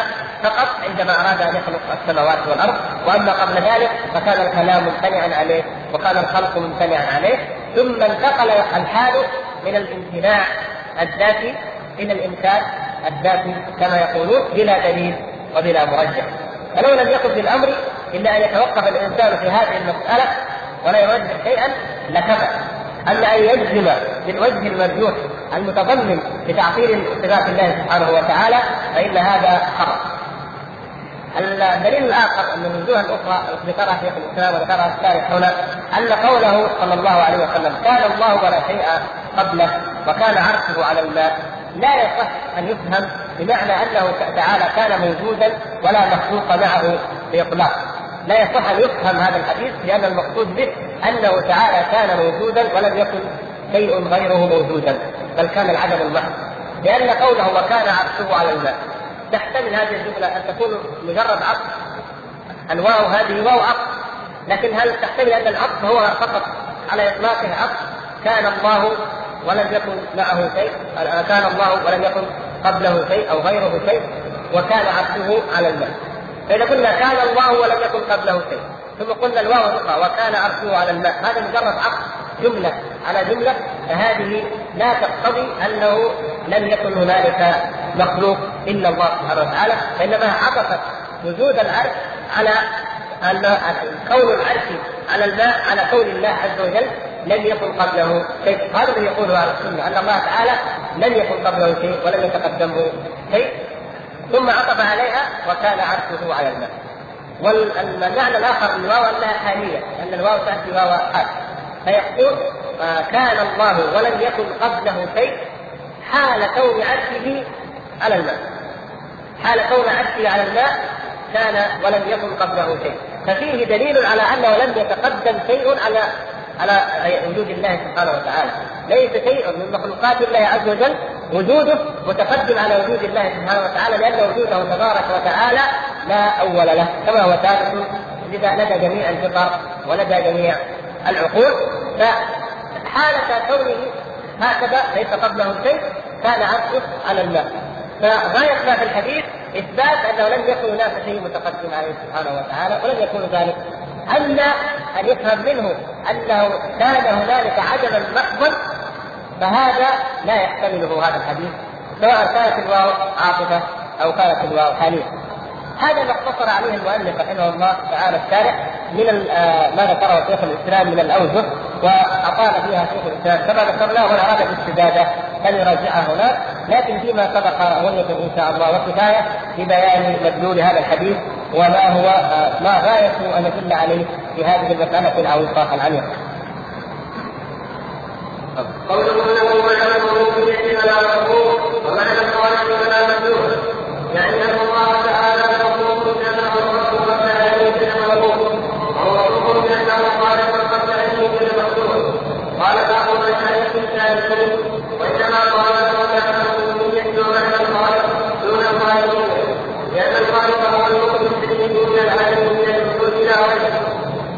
A: فقط عندما أراد أن يخلق السماوات والأرض وأما قبل ذلك فكان الكلام ممتنعا عليه وكان الخلق ممتنعا عليه ثم انتقل الحال من الامتناع الذاتي إلى الامكان الذاتي كما يقولون بلا دليل وبلا مرجح فلو لم يكن في الأمر إلا أن يتوقف الإنسان في هذه المسألة ولا يرجح شيئا لكفى. اما أن يجزم بالوجه المرجوح المتضمن لتعطيل صفات الله سبحانه وتعالى فإن هذا خطأ. الدليل الآخر من الوجوه الأخرى ذكرها شيخ الإسلام وذكرها الشارح هنا أن قوله صلى الله عليه وسلم كان الله ولا شيء قبله وكان عرشه على الماء. لا يصح أن يفهم بمعنى أنه تعالى كان موجودا ولا مخلوق معه بإطلاق. لا يصح أن يفهم هذا الحديث لأن المقصود به أنه تعالى كان موجودا ولم يكن شيء غيره موجودا بل كان العدم المحض لأن قوله وكان عرشه على الماء. تحتمل هذه الجملة أن تكون مجرد عطف الواو هذه واو عطف لكن هل تحتمل أن العطف هو فقط على إطلاقه عطف كان الله ولم يكن معه شيء. كان الله ولم يكن قبله شيء أو غيره شيء وكان عرشه على الماء فإذا قلنا كان الله ولم يكن قبله شيء ثم قلنا الواو الاخرى وكان عرشه على الماء هذا مجرد عقد جملة على جملة فهذه لا تقتضي أنه لم يكن هنالك مخلوق إلا الله سبحانه وتعالى وانما عطفت وجود العرش على ان كون العرش على الماء على كون الله عز وجل لم يكن قبله شيء. هذا الذي يقوله أهل السنة أن الله تعالى لم يكن قبله شيء ولم يتقدمه شيء ثم عطف عليها وكان عرشه على الماء. والمعنى الآخر الواو أنها حاليه أن الواو تأتي واو حال فيقول كان الله ولم يكن قبله شيء حال كون عرشه على الماء. حال كون عرشه على الماء كان ولم يكن قبله شيء. ففيه دليل على أنه لم يتقدم شيء على على وجود الله سبحانه وتعالى. ليس شيء من مخلوقات الله عز وجل وجوده متقدم على وجود الله سبحانه وتعالى لأن وجوده تبارك وتعالى لا أول له كما هو ثابت لدى جميع الفطر ولدى جميع العقول. فحالة كونه هكذا ليس قبله شيء كان عرشه على الماء فغاية ما في الحديث إثبات أنه لم يكن هناك شيء متقدم عليه سبحانه وتعالى ولم يكون ذلك. أما أن يفهم منه أنه كان هنالك عدما محضا فهذا لا يحتمله هذا الحديث سواء كانت الواو عاطفة أو كانت الواو حالية هذا ما اقتصر عليه المؤلف رحمه الله تعالى الشارع من آه، ما ذكره شيخ الإسلام من الأوجه وأطال فيها شيخ الإسلام. كما ذكرناه من اراد الاستزاده فليراجعها هناك؟ لكن فيما سبق غنية إن شاء الله وكفاية في بيان مدلول هذا الحديث وما هو آه، ما غايه أن يدل عليه في هذه المسألة العويصه العميقه.
B: قوله له وجعل الربوبية فلا مفهوم ومعنى فلا يعني أن الله تعالى مخلوق كما هو الرب قبل ان يوجد وهو مخلوق كما خالق قبل ان يوجد المخلوق قال بعض المشايخ الثالثين وإنما قال تعالى الربوبية ومعنى الخالق دون الخالقية لأن الخالق هو المخلص دون العالم من الملك إلى غيره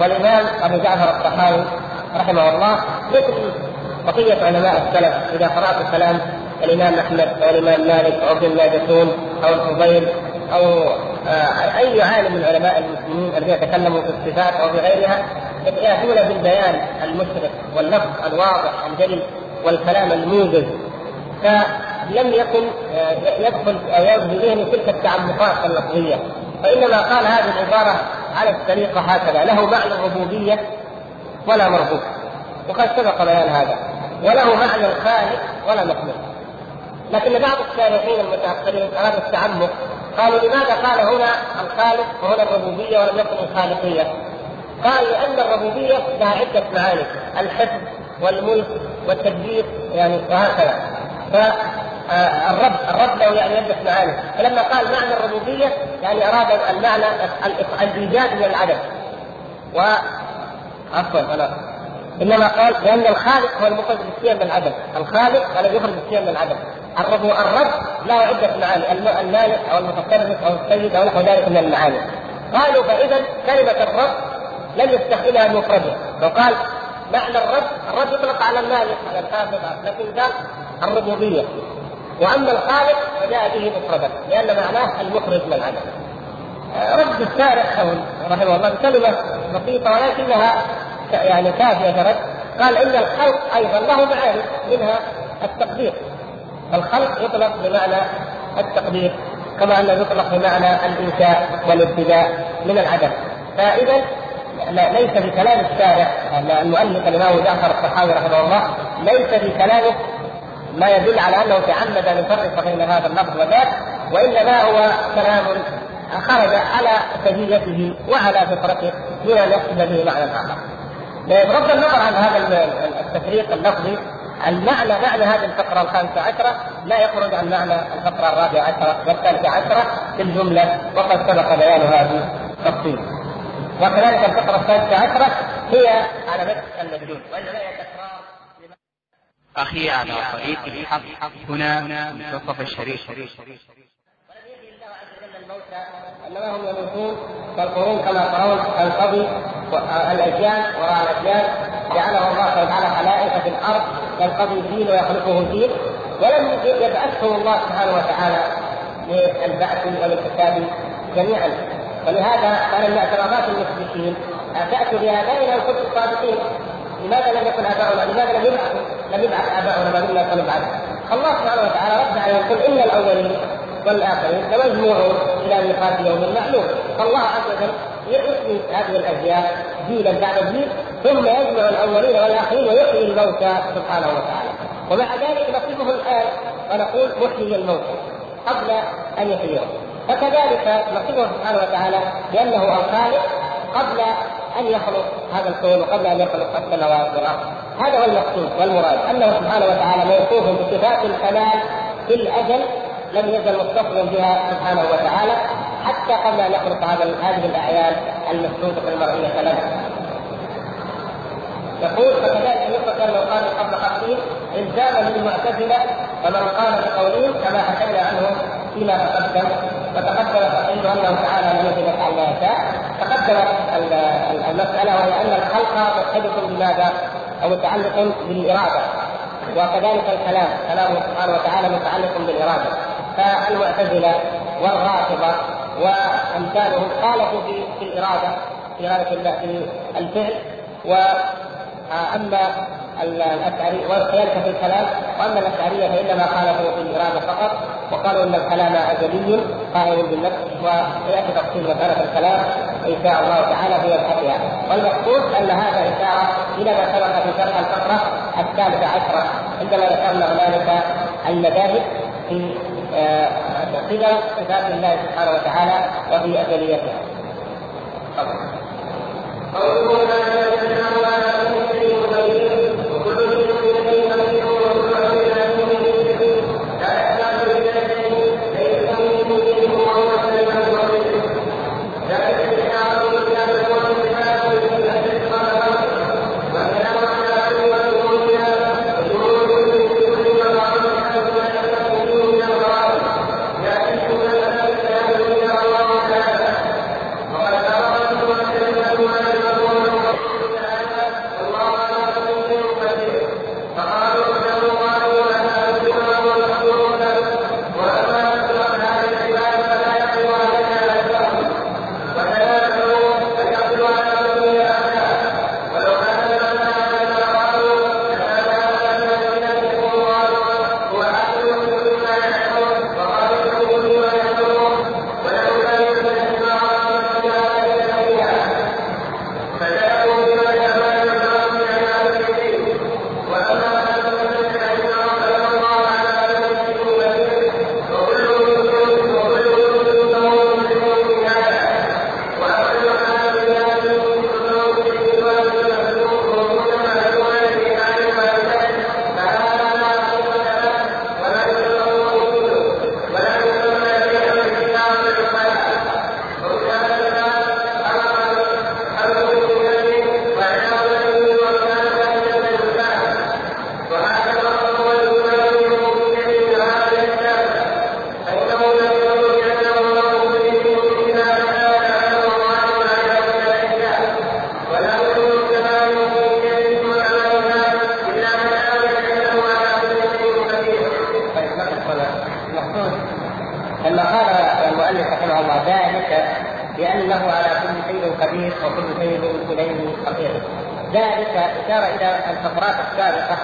A: والإمام أبو جعفر الطحاوي رحمه الله مثل بقية علماء السلف إذا قرأت كلام الإمام أحمد أو الإمام مالك أو ابن الناجشون أو الفضيل أو آه، أي عالم من علماء المسلمين الذين تكلموا في الصفات أو في غيرها يأتون بالبيان المشرق واللفظ الواضح الجلي والكلام الموجز. فلم يكن آه، يدخل يدخل ذهنه تلك التعمقات اللفظية. فإنما قال هذه العبارة على الطريقة هكذا له معنى الربوبية ولا مربوب وقد سبق بيان هذا. وله معنى الخالق ولا مخلوق. لكن بعض الشارحين المتأخرين ارادوا التعمق قالوا لماذا قال هنا الخالق وهنا الربوبية ولم يكن الخالقية؟ قال لأن الربوبية لها عدة معاني الحفظ والملك والتدبير يعني وهكذا. فالرب الرب له يعني عده معاني فلما قال معنى الربوبية يعني أراد المعنى الإيجاد من العدم و عفوا أنا إنما قال لأن الخالق هو المخرج بالشيء من العدم، الخالق الذي يخرج الشيء من العدم. الرب الرب له عده معاني، المالك أو المتصرف أو السيد أو نحو ذلك من المعاني. قالوا فإذا كلمة الرب لم يستخدمها مفردا، وقال معنى الرب، الرب يطلق على المالك على الحافظ لكن قال الربوبية. وأما الخالق فجاء به مفردا لأن معناه المخرج من العدم. رد الشارع رحمه الله بكلمة بسيطة ولكنها يعني كافية رد قال إن الخلق أيضا له معاني منها التقدير. الخلق يطلق بمعنى التقدير كما انه يطلق بمعنى الإنشاء والابتداء من العدم. فاذا ليس في كلام الشارع المؤلف الإمام جعفر الصحابي رحمه الله ليس في كلامه ما يدل على أنه تعمد ان يفرق بين هذا اللفظ وذاك وإنما هو كلام خرج على سجيته وعلى فطرته دون ان يقصد به معنى اخر. بغض النظر عن هذا التفريق اللفظي المعنى معنى هذه الفقرة الخامسة عشرة لا يخرج عن معنى الفقرة الرابعة عشرة والثالثة عشرة في الجملة وقد سبق بيان هذه التفصيل. وكذلك الفقرة الثالثة عشرة هي على نفس المدلول وإنما هي تكرار
C: أخي على طريق الحق هنا منتصف الشريف.
A: انما هم يموتون كالقرون كما ترون تنقضي الاجيال وراء الأجيال. جعله الله سبحانه وتعالى خلائق في الأرض ينقضي الدين ويخلقه دين. ولم يبعثهم الله سبحانه وتعالى للبعث والحساب جميعا. ولهذا كان من اعتراضات المشركين؟ تاتوا بآبائنا ان كنتم صادقين لماذا لم يكن اباؤنا؟ لماذا لم يبعثوا؟ لم يبعث آباؤنا ما دمنا سنبعث. الله سبحانه وتعالى رد عليه يقول إن الأولين والآخرين لمجموعون إلى ميقات يوم معلوم فالله عز وجل يحيي هذه الاجيال جيلا بعد جيل ثم يجمع الأولين والآخرين ويحيي الموتى سبحانه وتعالى ومع ذلك نصفه الآن ونقول محيي الموتى قبل أن يحييهم فكذلك نصفه سبحانه وتعالى بأنه الخالق قبل أن يخلق هذا الكون وقبل أن يخلق السماوات والأرض هذا هو المقصود والمراد أنه سبحانه وتعالى موصوف بصفات الكمال في الأجل لم يزل متصلا بها سبحانه وتعالى حتى قبل أن يخلق هذا هذه الأعيان المسدودة المرئية له. يقول فكذلك يطلق انه قال قبل خمسين الزاما للمعتزله فمن قال بقولهم كما حكينا عنه فيما تقدم وتقدم عنده انه تعالى لم يكن يفعل ما يشاء تقدمت المسألة وهي أن الخلق مرتبط بماذا؟ أو متعلق بالإرادة. وكذلك الكلام كلامه سبحانه وتعالى متعلق بالإرادة. فالمعتزلة والرافضة وأمثالهم خالفوا في في الإرادة في إرادة الله في الفعل. واما الاشعري وكذلك في الكلام وأما الأشعرية فإنما خالفوا في الإرادة فقط. وقالوا إن الكلام ازلي قائم بالنفس وسياتي تفصيل مسألة الكلام إن شاء الله تعالى في مبحثها والمقصود أن هذا إشارة إلى ما سبق في شرح الفقرة الثالثة عشرة عندما ذكرنا هنالك المذاهب في قدم آه، صفات الله سبحانه وتعالى وفي ازليتها. قوله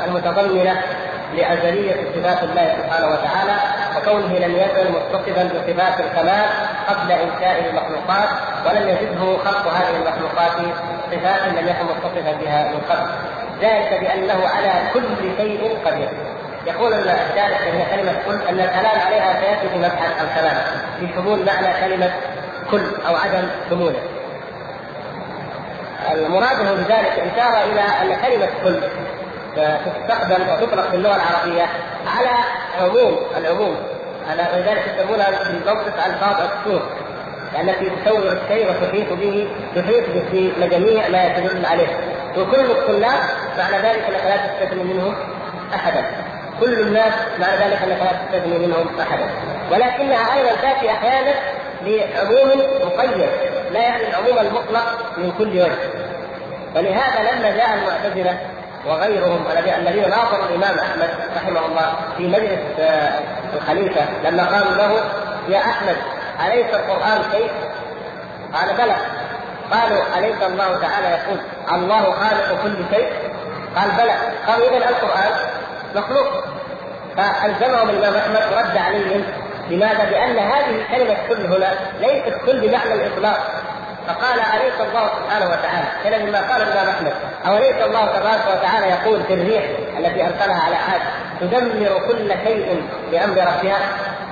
A: المتضمنة لأزلية صفات الله سبحانه وتعالى وكونه لم يزل متصفا بصفات الكمال قبل إنشاء المخلوقات ولم يزده خلق هذه المخلوقات صفات لم يكن متصفا بها من قبل. ذلك بأنه على كل شيء قدير. يقول الشارح أن كلمة كل أن الكلام عليها سيأتي في مبحث الكلام. في شمول معنى كلمة كل أو عدم شموله المراد بذلك إشارة إلى أن كلمة كل تستخدم وتطلق في اللغة العربية على عموم العموم. على ولذلك يسمونها بالموقف ألفاظ السوق التي تصور الشيء وتحيط به تحيط بجميع ما يدل عليه. وكل الطلاب معنى ذلك لا تستثني منهم أحدا. كل الناس معنى ذلك أنك لا تستثني منهم أحدا ولكنها أيضا تأتي أحيانا لعموم مقيد لا يعني العموم المطلق من كل وجه ولهذا لما جاء المعتزلة وغيرهم الذين ناظروا الإمام أحمد رحمه الله في مجلس آه، الخليفة لما قالوا له يا أحمد أليس القرآن شيء؟ قال بلى قالوا أليس الله تعالى يقول الله خالق كل شيء؟ قال بلى قالوا اذا القرآن مخلوق فالزمهم الامام احمد ورد عليهم لماذا؟ لأن هذه كلمه كل هنا ليست كل بمعنى الإطلاق فقال أليس الله سبحانه وتعالى كذا مما قال الإمام أحمد أوليس الله تبارك وتعالى يقول في الريح التي أرسلها على عاد تدمر كل شيء بأمر ربها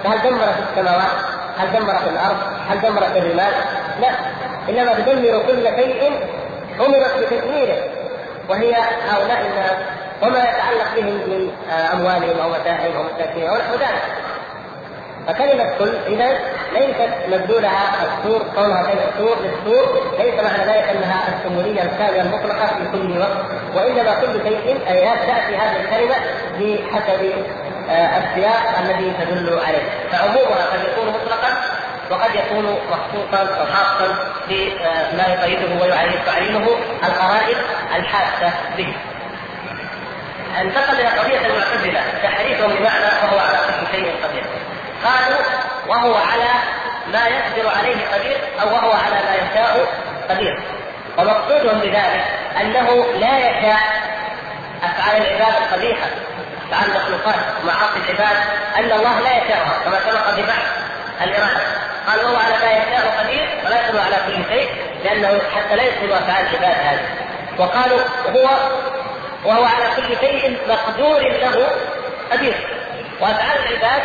A: فهل دمرت السماوات؟ هل دمرت الأرض؟ هل دمرت الرمال؟ لا إنما تدمر كل شيء أمرت بتدميره وهي هؤلاء الناس وما يتعلق بهم من أموالهم أو متاعهم أو مساكنهم أو نحو ذلك فكلمة كل إذا ليست مدلولها السور كونها كلمة سور للسور ليس معنى ذلك أنها الشمولية الكاملة المطلقة في كل وقت وإنما كل شيء آيات تأتي هذه الكلمة بحسب آه، السياق الذي تدل عليه فعمومها قد يكون مطلقا وقد يكون مخصوصا أو خاصا بما يقيده ويعينه القرائن الحاسة به. انتقل إلى قضية المعتزلة تحريفهم بمعنى وهو على كل شيء قدير. قالوا وهو على ما يقدر عليه قدير أو وهو على ما يشاء قدير. ومقصودهم بذلك أنه لا يشاء أفعال العباد القبيحة أفعال المخلوقات ومعاصي العباد أن الله لا يشاءها كما سبق ببحث الإرادة قال وهو على ما يشاء قدير ولا يقدر على كل شيء لأنه حتى لا يدخل أفعال العباد هذه وقالوا هو وهو على كل شيء مقدور له قدير. وأفعال العباد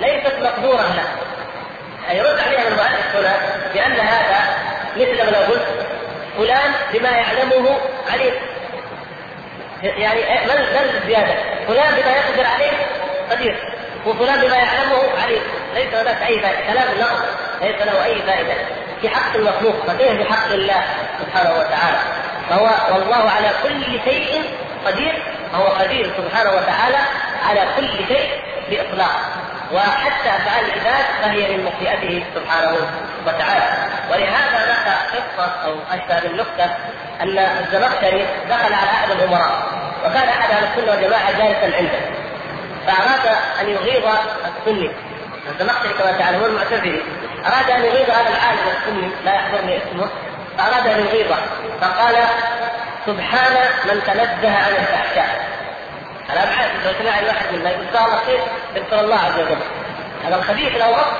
A: ليست مقدورة له. يرد عليها المؤلف هنا بأن هذا مثل ما قلت فلان بما يعلمه عليم. يعني من من الزياده؟ فلان بما يقدر عليه قدير. وفلان بما يعلمه عليم. ليس هناك أي فائدة. كلام نقص ليس له أي فائدة. في حق المخلوق. فكيف في حق الله سبحانه وتعالى؟ فهو والله على كل شيء قدير فهو قدير سبحانه وتعالى على كل شيء بإطلاق. وحتى أفعال العباد فهي من مشيئته سبحانه وتعالى. ولهذا لك قصة أو أشبه بالنكته أن الزمخشري دخل على أحد الأمراء وكان أحد أهل السنة والجماعة جالسا عنده. فأراد أن يغيظ السني. الزمخشري كما تعلمون المعتزلي أراد أن يغيظ هذا العالم السني لا يحضرني اسمه. فاراد أن يغيظه فقال سبحان من تنزه عن الفحشاء. أنا ابحث لو سمع الواحد منا يقول الله خير يذكر الله عز وجل. هذا الخبيث له رب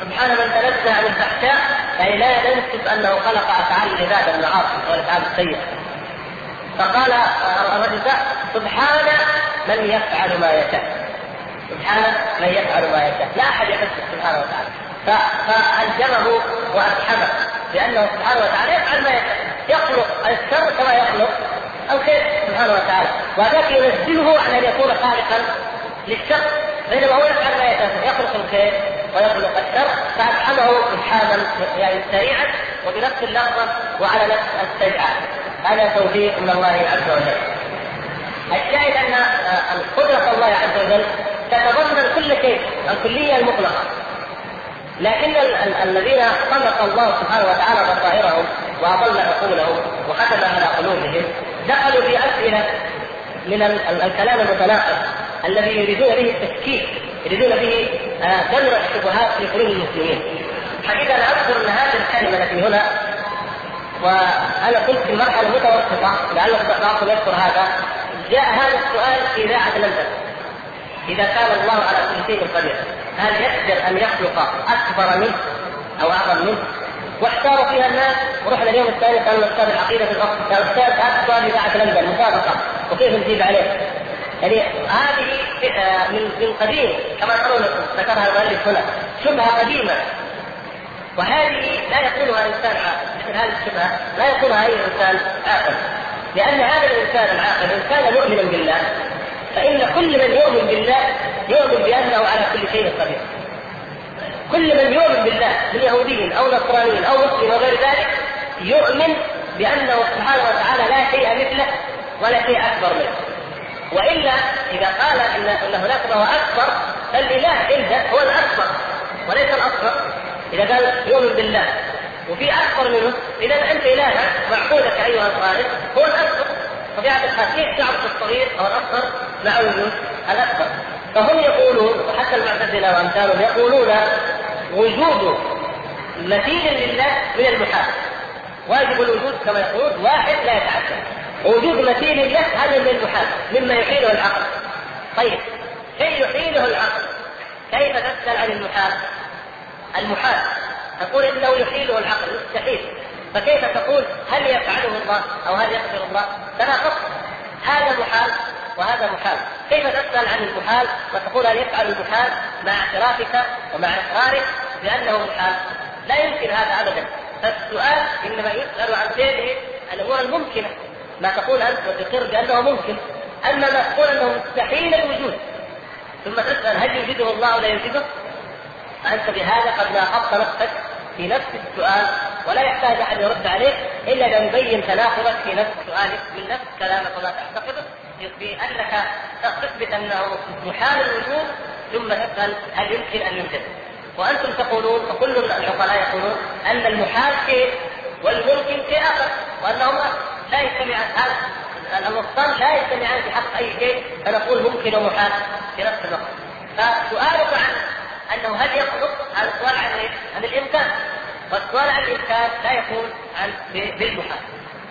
A: سبحان من تنزه عن الفحشاء يعني لا ننسب أنه خلق أفعال العباد المعاصي والأفعال السيئة. فقال الرجل سبحان من يفعل ما يشاء. سبحان من يفعل ما يشاء. لا أحد يحس سبحانه وتعالى. فالجمه وأسحبه لأنه سبحانه وتعالى يفعل ما يخلق الشر كما يخلق الخير سبحانه وتعالى. وذاك ينزله عن أن يكون خالقا للشر بينما هو يفعل ما يخلق الخير ويخلق الشر فافحمه افحاما يعني سريعا وبنفس اللحظة وعلى نفس السجعه هذا توفيق من الله عز وجل. الشاهد أن قدره الله عز وجل تتضمن كل شيء الكلية المطلقة. لكن الذين خلق الله سبحانه وتعالى بصائرهم وأضل عقولهم وختم على قلوبهم دخلوا في أسئلة من الكلام المتناقض الذي يريدون به التشكيك يريدون به دمر الشبهات في قلوب المسلمين. حقيقة أنا أذكر أن هذه الكلمة التي هنا وأنا كنت في مرحلة متوسطة لعل بعضكم يذكر هذا جاء هذا السؤال في إذاعة لندن. إذا كان الله على كل شيء قدير هل يقدر ان يخلق أكبر منه أو أعظم منه؟ واحتاروا فيها الناس ورحنا اليوم الثاني كان أستاذ العقيده في الغرب كان هذا سؤال إذاعة لندن مسابقه وكيف نجيب عليه؟ يعني هذه من من قديم كما ترون ذكرها المؤلف هنا شبهة قديمة وهذه لا يقولها انسان عاقل هذه الشبهة لا يقولها أي إنسان عاقل لأن هذا الإنسان العاقل ان كان مؤمنا بالله فإن كل من يؤمن بالله يؤمن بأنه على كل شيء قدير. كل من يؤمن بالله من يهودي أو نصراني أو مسلم وغير ذلك يؤمن بأنه سبحانه وتعالى لا شيء مثله ولا شيء أكبر منه. وإلا إذا قال ان إن هناك ما هو أكبر فالإله عنده هو الأكبر وليس الأصغر. إذا قال يؤمن بالله وفي أكبر منه إذا أنت الهك معقولك أيها الخالق هو الأكبر. طبيعه الحال كيف تعرف الصغير أو الأصغر. مع وجود الاكبر فهم يقولون وحتى المعتزلة وأمثالهم يقولون وجود مثيل لله من المحال واجب الوجود كما يقولون واحد لا يتعدى وجود مثيل له هذا من المحال مما يحيله العقل. طيب شيء يحيله العقل؟ كيف تسأل عن المحال؟ المحال تقول إنه يحيله العقل مستحيل. فكيف تقول هل يفعله الله أو هل يقدر الله؟ تناقض. هذا محال وهذا محال. كيف تسأل عن المحال وتقول هل يفعل المحال مع اعترافك ومع إقرارك بأنه محال؟ لا يمكن هذا ابدا. فالسؤال إنما يسأل عن فعله الأمور الممكنة. ما تقول أنت وتقر بأنه ممكن. أما ما تقول أنه مستحيل الوجود. ثم تسأل هل يوجده الله أو لا يوجده فانت بهذا قد ناقضت نفسك في نفس السؤال ولا يحتاج أحد يرد عليك إلا ان يبين تناقضك في نفس سؤالك. من نفس كلامك وما تعتقده بأنك تثبت أنه محال الوجود ثم تسال هل يمكن أن يوجد؟ وأنتم تقولون وكل العقلاء يقولون أن المحال شيء والممكن شيء آخر وانهما لا يجتمعان هذا النصان لا يجتمعان في حق أي شيء فنقول ممكن ومحال في نفس الوقت. فسؤالك عن أنه هل يخلق هذا السؤال عن إيه؟ عن الإمكان. والسؤال عن الإمكان لا يكون عن بالمحال.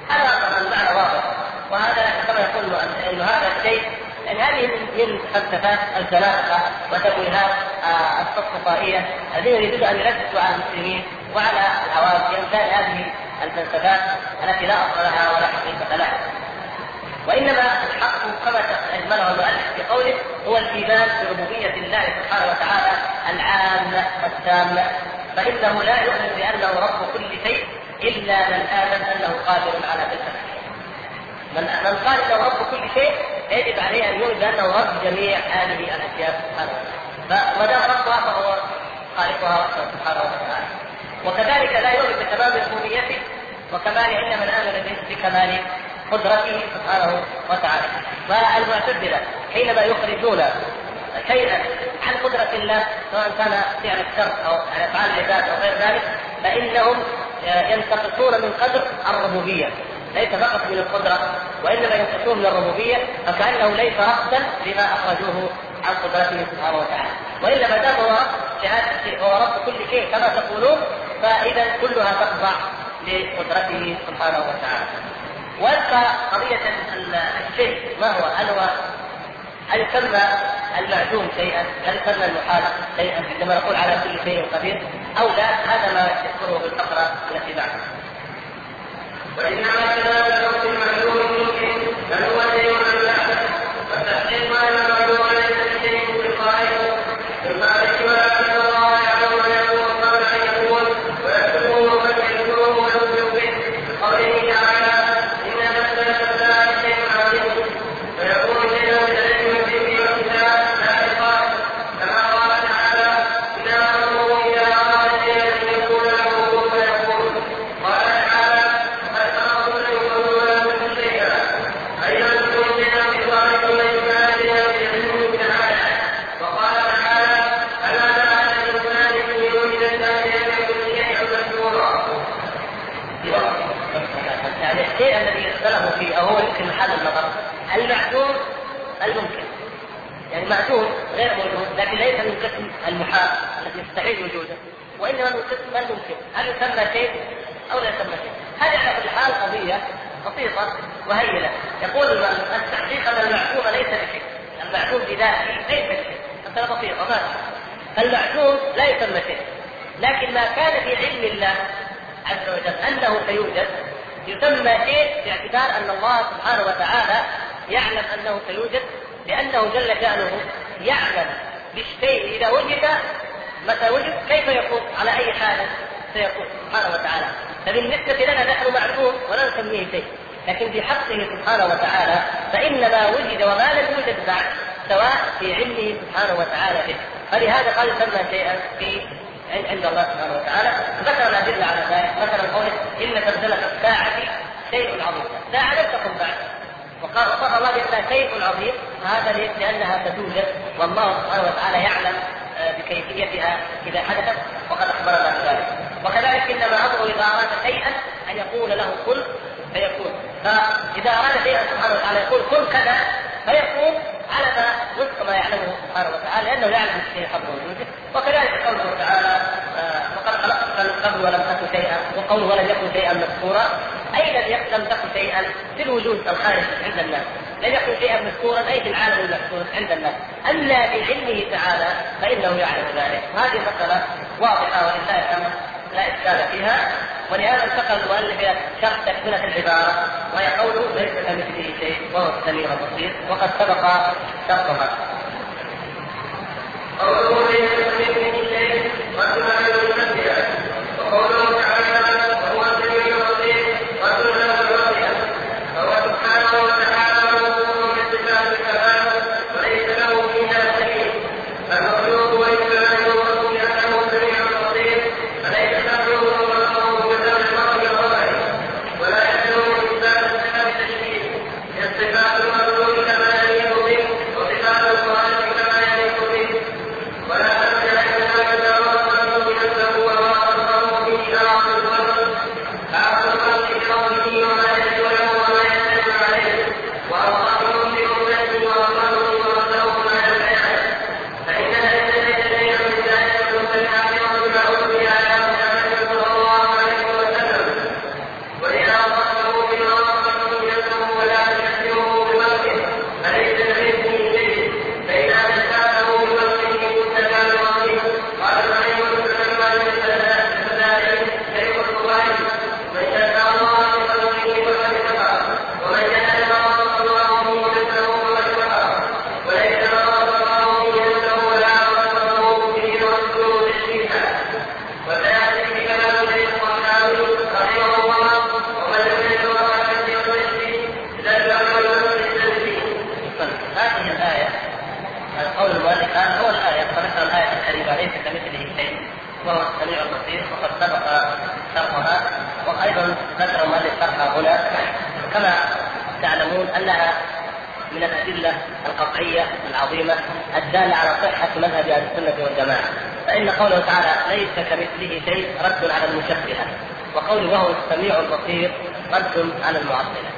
A: هذا طبعا المعنى واضح. وهذا كما يقول انه هذا الشيء يعني هذه من فلسفات الفلاسفه وتمويهات آه، الصفصفائيه الذين يريدون أن يلبسوا على المسلمين وعلى العوام بامثال هذه الفلسفات التي لا أصل لها ولا حقيقة لها. وإنما الحق كما اجمله المؤلف في قوله هو الإيمان بربوبية الله سبحانه وتعالى العامه التامه فإنه لا يؤمن بأنه رب كل شيء إلا من آمن أنه قادر على ذلك. من من قال إنه رب كل شيء يجب عليه أن يؤمن بانه رب جميع هذه الأشياء سبحانه وتعالى. فما دام ربها فهو خالقها سبحانه وتعالى. وكذلك لا يؤمن بتمام ربوبيته وكمال علم من آمن بكمال قدرته سبحانه وتعالى والمعتزله حينما يخرجون شيئا عن قدرة الله سواء كان فعل الشر أو عن أفعال العباد أو غير ذلك فإنهم ينتقصون من قدر الربوبية ليس فقط من القدرة وإنما ينتقصون من الربوبية فكأنه ليس رأسا لما أخرجوه عن قدرته سبحانه وتعالى وإلا ما دام هو رب هو رب كل شيء كما تقولون فإذا كلها تخضع لقدرته سبحانه وتعالى ويبقى قضية الشيء ما هو؟ هل هو هل يسمى المعدوم شيئا؟ هل يسمى المحال شيئا عندما نقول على كل شيء قدير؟ أو لا هذا ما يذكره في الفقره التي بعدها.
B: وانما كلام الوقت المعلوم ممكن بل هو شيء من بعده والتحقيق ان المعلوم ليس بشيء في القائل المعرفه ولكن الله يعلم ما يكون قبل ان يكون ويكتبه ومن يذكره ويخبر به قوله تعالى
A: المعدوم الممكن يعني معدوم غير موجود لكن ليس من قسم المحال الذي يستحيل وجوده وانما من قسم الممكن هل يسمى شيء أو لا يسمى شيء؟ هذه على كل حال قضية بسيطة وهينه يقول التحقيق أن المعدوم ليس بشيء. المعدوم بذاته ليس بشيء. مساله بسيطة ما المعدوم لا يسمى شيء. لكن ما كان في علم الله عز وجل أنه سيوجد يسمى شيء باعتبار أن الله سبحانه وتعالى يعلم أنه سيوجد لأنه جل شأنه يعلم بالشيء إذا وجد متى وجد كيف يكون على أي حال. سيكون سبحانه وتعالى. فبالنسبة لنا نحن معلوم ولا نسميه شيء. لكن في حقه سبحانه وتعالى فإن ما وجد وما لم يوجد بعد سواء في علمه سبحانه وتعالى به. فلهذا قال يسمى شيئا في عند الله سبحانه وتعالى. ذكر الادله على ذلك. مثلا قوله إن زلزله الساعة شيء عظيم. الساعة لم تكن بعد. وقال وصف الله بانها شيء عظيم. هذا لأنها ستوجد والله سبحانه وتعالى يعلم آه، بكيفيتها إذا حدثت. وقد أخبرنا بذلك وكذلك إنما امره اذا اراد شيئا أن يقول له كن فيكون. فإذا أراد شيئا سبحانه وتعالى يقول كن كذا فيكون على ما وفق ما يعلمه سبحانه وتعالى لأنه يعلم الشيء قبل وجوده وكذلك قوله تعالى آه، وقد خلقتك من قبل ولم تكن شيئا وقوله ولم يكن شيئا مذكورا. أي لم تكن شيئا في الوجود الخارج عند الناس. لم يكن شيئا مذكورا أي في العالم المذكور عند الناس. أما بعلمه تعالى فإنه يعلم ذلك. وهذه مسألة واضحة ولله الامر لا إشكال فيها ولهذا انتقل المؤلف إلى شرح تكملة العبارة وهي قوله ليس كمثله شيء وهو السميع البصير وقد سبق شرحها.
B: قوله
A: وأيضا ذكر مؤلف شرحها هنا. كما تعلمون أنها من الأدلة القطعية العظيمة الدالة على صحة مذهب أهل السنة والجماعة. فإن قوله تعالى ليس كمثله شيء رد على المشبهة وقوله وهو السميع البصير رد على المعطلة.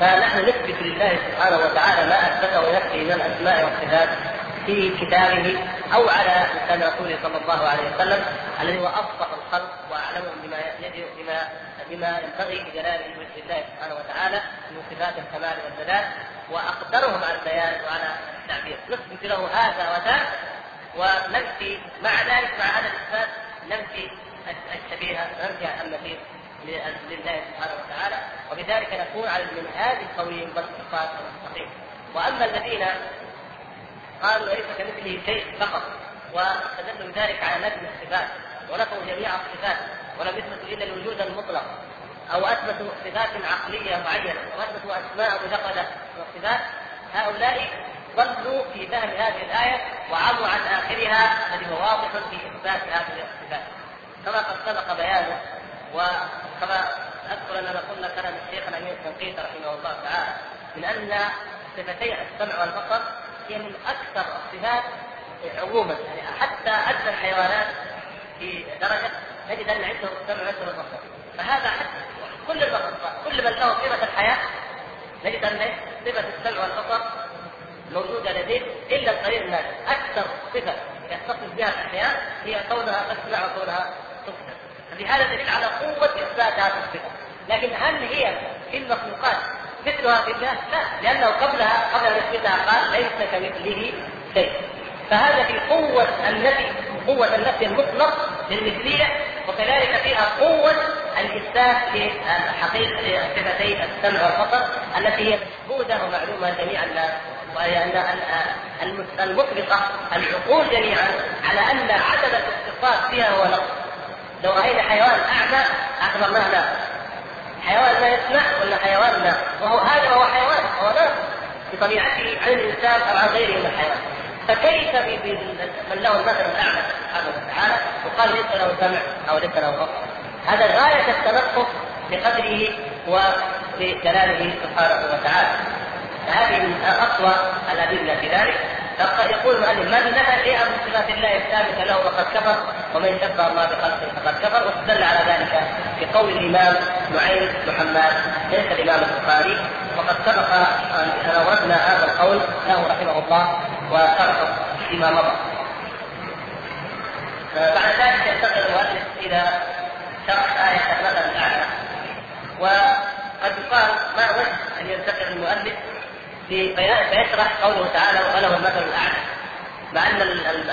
A: فنحن نثبت لله سبحانه وتعالى ما أثبته لنفسه من الأسماء والصفات في كتابه أو على لسان رسوله صلى الله عليه وسلم الذي هو افصح الخلق واعلمهم بما يجب بما بما ينبغي بجلاله وجه الله سبحانه وتعالى من صفات الكمال والجلال وأقدرهم على البيان وعلى التعبير. نثبت له هذا وذاك وننفي مع ذلك مع هذا الاثبات ننفي الشبيه ننفي النفير لله سبحانه وتعالى وبذلك نكون على المنهاج القويم والصفات المستقيم وأما الذين قالوا ليس كمثله شيء فقط واستدلوا بذلك على نفي الصفات ونفوا جميع الصفات ولم يثبتوا إلا الوجود المطلق أو أثبتوا صفات عقلية معينة واثبتوا أسماء مجرده من الصفات. هؤلاء ضلوا في فهم هذه الآية وعموا عن آخرها الذي هو واضح في إثبات هذه الصفات. كما قد سبق بيانه وكما أذكر اننا قلنا كلام الشيخ الامين التنقيط رحمه الله تعالى من أن صفتي السمع والبصر هي من أكثر الصفات عموما. يعني حتى ادنى الحيوانات في درجة نجد أن عنده السمع وعنده البصر فهذا حتى كل البصر كل من له صفة الحياة نجد أن صفة السمع والبصر موجودة لديه إلا القليل الناس أكثر صفة يتصف بها الاحياء هي كونها تسمع وكونها تبصر فلهذا دليل على قوة إثبات هذه الصفة. لكن هل هي في المخلوقات مثلها في الله؟ لا لأنه قبلها قبل ان يثبتها قال ليس كمثله شيء فهذا في قوة النفي قوة النفي المطلق للمثلية وكذلك فيها قوة الإثبات لحقيقة صفتي السمع والبصر التي هي مشهودة ومعلومة جميعا وهي أن المطلقة العقول جميعا على أن عدد الاتصال فيها هو نقص لو رأينا حيوان أعمى أخبرناه حيوان لا يسمع ولا حيوان لا. وهو هذا وهو حيوان هو لا بطبيعته عن الإنسان أو عن غيره من الحيوان. فكيف من له المثل الأعلى سبحانه وتعالى وقال ليس له سمع أو ليس له بصر. هذا غاية التنقص بقدره وبجلاله سبحانه وتعالى. فهذه من أقوى الأدلة في ذلك. يقول المؤلف من نفى شيئا من صفات الله الثابته له؟ فقد كفر ومن شبه الله بخلقه فقد كفر. واستدل على ذلك في قول الإمام نعيم محمد ليس الإمام البخاري. وقد سبق أن اوردنا هذا القول له رحمه الله وشرحه فيما مضى. بعد ذلك ينتقل المؤلف إلى شرح آية المثل الأعلى. وقد يقال ما وجه أن ينتقل المؤلف؟ فيشرح قوله تعالى وله المثل الأعلى. مع أن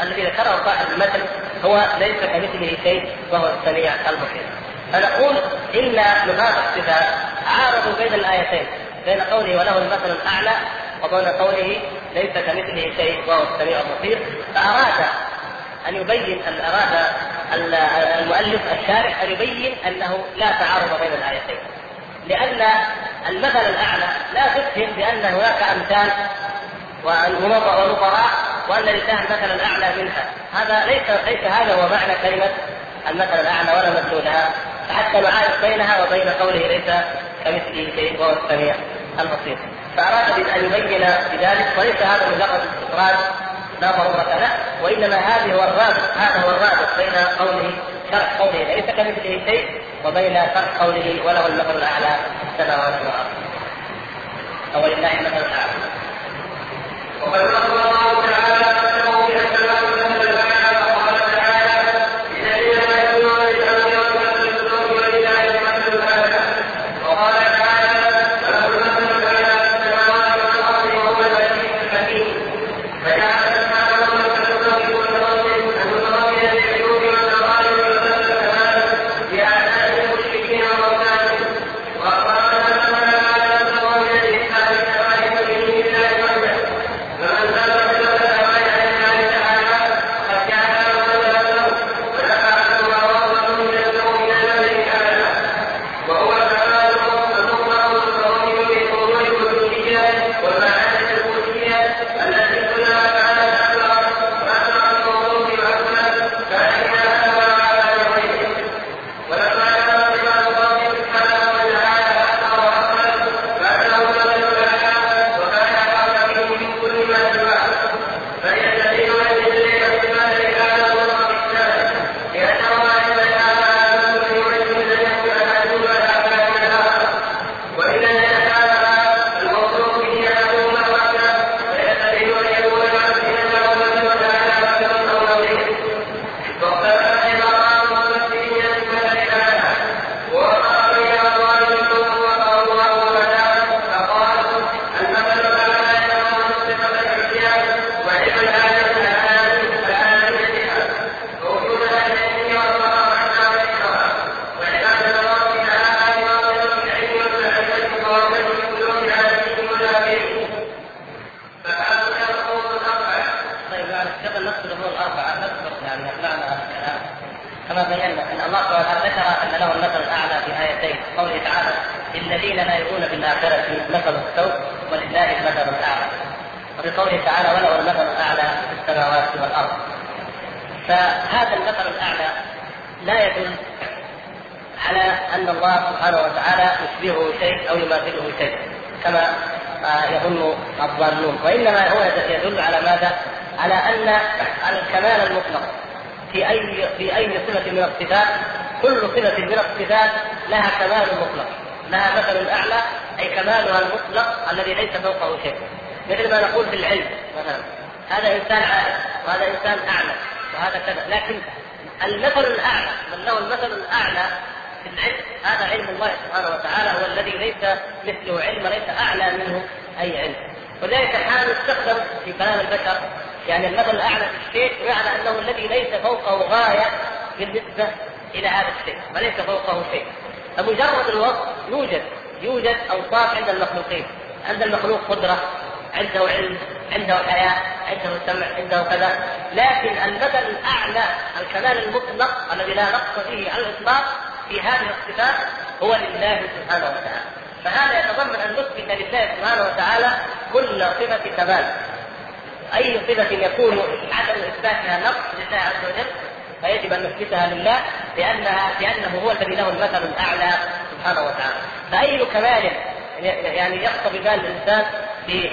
A: الذي ذكره صاحب المثل هو ليس كمثله شيء وهو السميع البصير. فنقول إن نفاق الصفات عارضوا بين الآيتين بين قوله وله المثل الأعلى وبين قوله ليس كمثله شيء وهو السميع البصير. فأراد أن يبين أن أراد المؤلف الشارح أن يبين أنه لا تعارض بين الآيتين. لأن المثل الأعلى لا تفهم بأن هناك أمثال ونظراء وأن لله المثل الأعلى منها. هذا ليس ليس هذا هو معنى كلمة المثل الأعلى ولا مدلولها فحتى نعارض بينها وبين قوله ليس كمثله شيء وهو السميع البصير. فأراد أن يبين بذلك وليس هذا مجرد استطراد لا ضرورة له وإنما هذا هو الرابط هذا هو الرابط بين قوله شرح قوله ليس كمثله شيء وبين شرح قوله وله المثل الأعلى في السماوات والأرض. أو لله المثل الأعلى.
B: وقد الله تعالى
A: فوقه شيء. مثل ما نقول في العلم مثلا هذا إنسان عالم وهذا إنسان اعلم وهذا كذا. لكن المثل الاعلى من له المثل الاعلى في العلم هذا علم الله سبحانه وتعالى هو الذي ليس مثله علم وليس أعلى منه أي علم. ولذلك أحيانا يستخدم في كلام البشر. يعني المثل الاعلى في الشيء بمعنى أنه الذي ليس فوقه غاية بالنسبة إلى هذا الشيء وليس فوقه شيء. فمجرد الوصف يوجد يوجد أوصاف عند المخلوقين. عند المخلوق قدرة عنده علم عنده حياة عنده سمع عنده كذا لكن المثل الأعلى الكمال المطلق الذي لا نقص فيه على الإطلاق في هذه الصفات هو لله سبحانه وتعالى. فهذا يتضمن أن نثبت لله سبحانه وتعالى كل صفة كمال. أي صفة يكون عدم إثباتها نقص لله عز وجل فيجب أن نثبتها لله لانها لأنه هو الذي له المثل الأعلى سبحانه وتعالى. فأي كمال يعني يقتضي بال الانسان في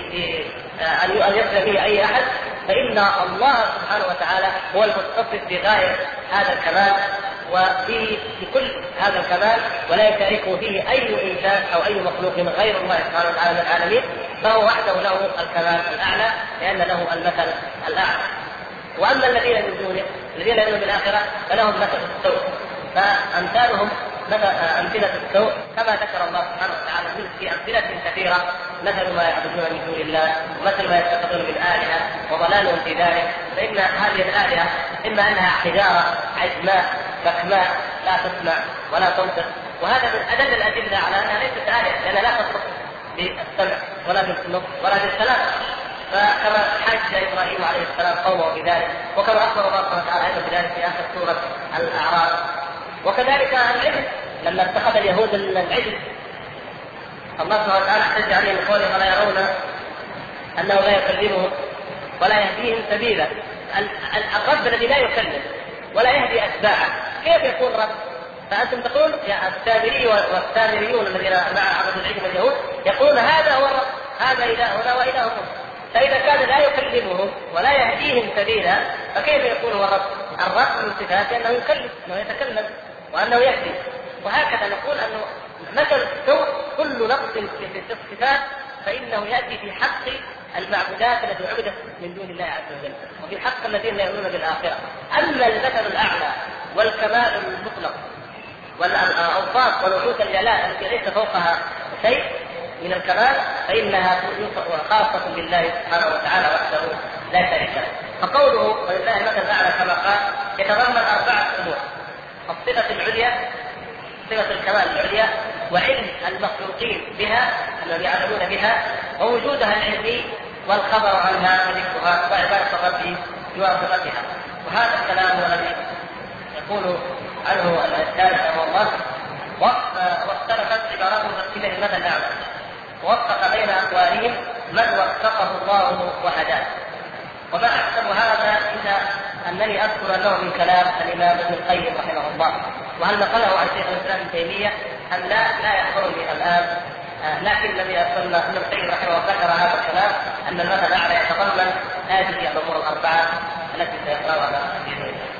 A: أن يصل به أي أحد فإن الله سبحانه وتعالى هو المتصف بغاية هذا الكمال وفيه في كل هذا الكمال ولا يشاركه فيه أي إنسان أو أي مخلوق غير الله سبحانه وتعالى من العالمين فهو وحده له الكمال الأعلى لأن له المثل الأعلى. وأما الذين من دونه الذين يؤمنون بالاخره فلهم مثل السوء. فأمثالهم مثل أمثلة السوء كما ذكر الله سبحانه في أمثلة كثيرة. مثل ما يعبدون من دون الله ومثل ما يتخذون من آلهة وضلالهم في ذلك. فإن هذه الآلهة إما أنها حجارة عزماء بكماء لا تسمع ولا تنطق. وهذا من ادل الأدلة على أنها ليست آلهة لأنها لا تصلح بالسمع ولا بالنطق ولا بالكلام فكما حج إبراهيم عليه السلام قومه بذلك وكما أخبر الله سبحانه وتعالى أيضا بذلك في آخر سورة الأعراف. وكذلك العلم لما اتخذ اليهود العلم الله سبحانه وتعالى أحتج عليهم بقوله ولا يرون أنه لا يكلمهم ولا يهديهم سبيلا الرب الذي لا يكلم ولا يهدي أتباعه كيف يكون رب؟ فأنتم تقول يا السامري والسامريون الذين مع عبد العلم اليهود يقولون هذا هو الرب هذا الهنا والهكم فإذا كان لا يكلمهم ولا يهديهم سبيلا فكيف يكون هو الرب؟ الرب من صفاته أنه يكلم أنه يتكلم وأنه يهدي وهكذا نقول أنه مثل السوء كل نقص في الصفات فإنه يأتي في حق المعبودات التي عبدت من دون الله عز وجل وفي حق الذين لا يؤمنون بالآخرة. أما المثل الأعلى والكمال المطلق والأوصاف ونعوت الجلال التي ليس فوقها شيء من الكمال فإنها خاصة بالله سبحانه وتعالى وحده لا شريك له. فقوله ولله المثل الأعلى كما قال يتضمن أربعة أمور الصفة العليا صفة الكمال العليا وعلم المخلوقين بها الذي يعلمون بها ووجودها العلمي والخبر عنها وذكرها وعباده الرب بواسطتها. وهذا الكلام الذي يقول عنه الثالث رحمه الله واختلفت عبارات المفسرين للمدى الاعلى ووفق بين أقوالهم من وفقه الله وهداه. وما احسب هذا إلا أنني أذكر انه من كلام الإمام ابن القيم رحمه الله. وهل نقله عن شيخ الإسلام ابن تيمية ام لا لا يحضرني الان آه لكن الذي ارسلنا ابن القيم رحمه الله ذكر هذا الكلام أن المثل الاعلى يتضمن هذه الأمور الأربعة التي سيقرأها باذن
B: الله.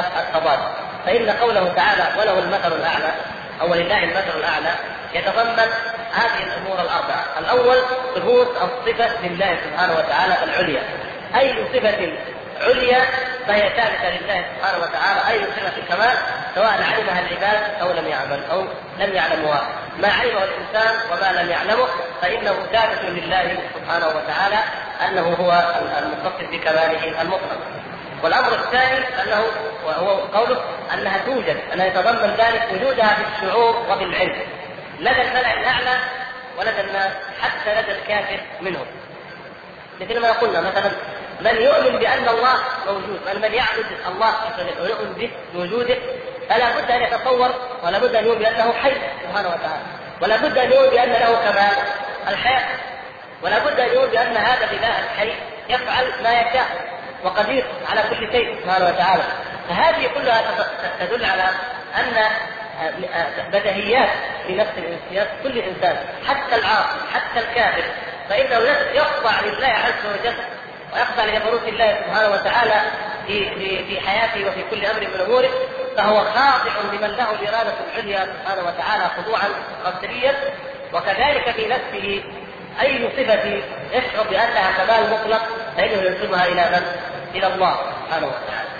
A: اختلاف التضاد فإن قوله تعالى وله المثل الأعلى أو ولله المثل الأعلى يتضمن هذه الأمور الأربعة، الأول ثبوت الصفة لله سبحانه وتعالى العليا، أي صفة عليا فهي ثابتة لله سبحانه وتعالى. أي صفة كمال سواء علمها العباد أو لم يعمل أو لم يعلموها، ما علمه الإنسان وما لم يعلمه فإنه ثابت لله سبحانه وتعالى أنه هو المتصف بكماله المطلق. والأمر الثاني انه وهو قوله أنها توجد أنها يتضمن ذلك وجودها في الشعور وفي العلم. لدى الملأ الأعلى ولدى الناس حتى لدى الكافر منهم. مثل ما قلنا مثلا من يؤمن بأن الله موجود من يعبد الله ويؤمن به بوجوده فلا بد أن يتصور ولا بد أن يؤمن بأنه حي سبحانه وتعالى. ولا بد أن يؤمن بأن له كمال الحياة. ولا بد أن يؤمن بأن هذا الإله الحي يفعل ما يشاء. وقدير على كل شيء سبحانه وتعالى. فهذه كلها تدل على أن بدهيات في نفس الانسان كل إنسان حتى العاصي حتى الكافر. فإنه يخضع لله عز وجل ويخضع لجبروت الله سبحانه وتعالى في في في حياته وفي كل أمر من أموره. فهو خاضع لمن له الاراده العليا سبحانه وتعالى خضوعا قدريا وكذلك في نفسه أي صفة يشعر بأنها كمال مطلق فإنه ينسبها إلى من؟ إلى الله سبحانه وتعالى.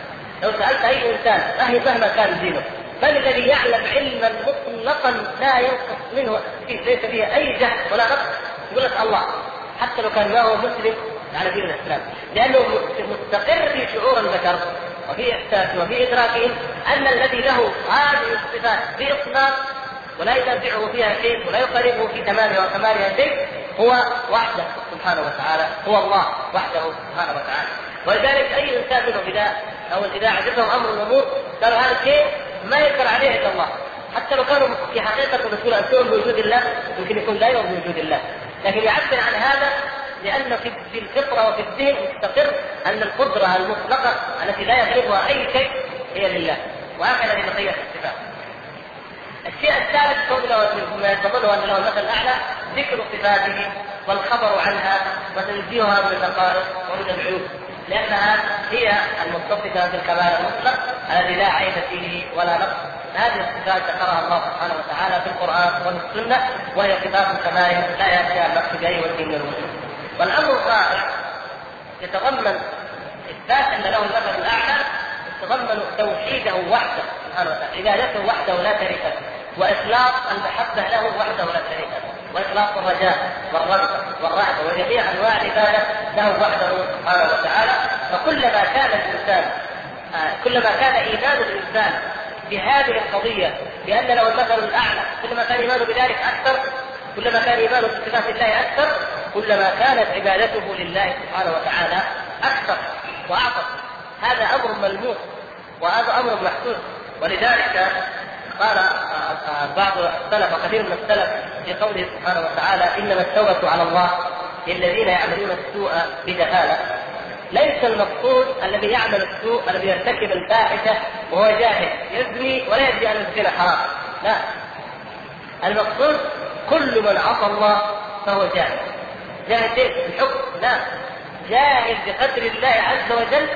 A: لو سألت أي إنسان مهما كان دينه من الذي يعلم علما مطلقا لا ينقص منه ليس فيه أي جهل ولا نقص يقول لك الله حتى لو كان ما هو مسلم على دين الإسلام لأنه مستقر في شعور البشر وفي احساسه وفي ادراكهم ان الذي له هذه الصفات في إطلاق ولا ينازعه فيها شيء ولا يقاربه في تمامها وكمالها شيء هو وحده سبحانه وتعالى هو الله وحده سبحانه وتعالى. ولذلك أي إنسان منهم اذا أو إذا عجبهم أمر الأمور قالوا هذا الشيء ما ينكر عليه إلا الله. حتى لو كانوا في حقيقة الرسول أن بوجود الله يمكن يكون لا يؤمن بوجود الله. لكن يعبر عن هذا لأن في الفطرة وفي الذهن مستقر أن القدرة المطلقة التي لا يغلبها أي شيء هي لله. وهكذا بقيه الصفات. الشيء الثالث قوله مما يتضمنه ان له المثل الأعلى ذكر صفاته والخبر عنها وتنزيهها من النقائص ومن العيوب. لانها هي المتصفة بالكمال المطلق الذي لا عيب فيه ولا نقص. هذه الصفات ذكرها الله سبحانه وتعالى في القرآن وفي السنة وهي صفات كمال لا ياتيها النقص باي وجه من الوجوه والأمر الرابع يتضمن إثبات أن له المثل الأعلى يتضمن توحيده وحده سبحانه وتعالى. عبادته وحده لا شريك له. وإخلاص المحبه له وحده لا شريك له. واطلاق الرجاء والرغبه والرهبه وجميع أنواع العبادة له وحده سبحانه وتعالى. فكلما كان الإنسان آه، كلما كان إيمان الإنسان بهذه القضية بأن له المثل الأعلى كلما كان إيمانه بذلك أكثر كلما كان إيمانه بصفات الله أكثر كلما كانت عبادته لله سبحانه وتعالى أكثر وأعظم. هذا أمر ملموس وهذا أمر محسوس. ولذلك قال بعض السلف وكثير من السلف في قوله سبحانه وتعالى إنما التوبة على الله للذين يعملون السوء بجهالة. ليس المقصود الذي يعمل السوء الذي يرتكب الفاحشة وهو جاهل يزني ولا يدري ان الزنا حرام لا. المقصود كل من عصى الله فهو جاهل. جاهل في الحكم لا. جاهل بقدر الله عز وجل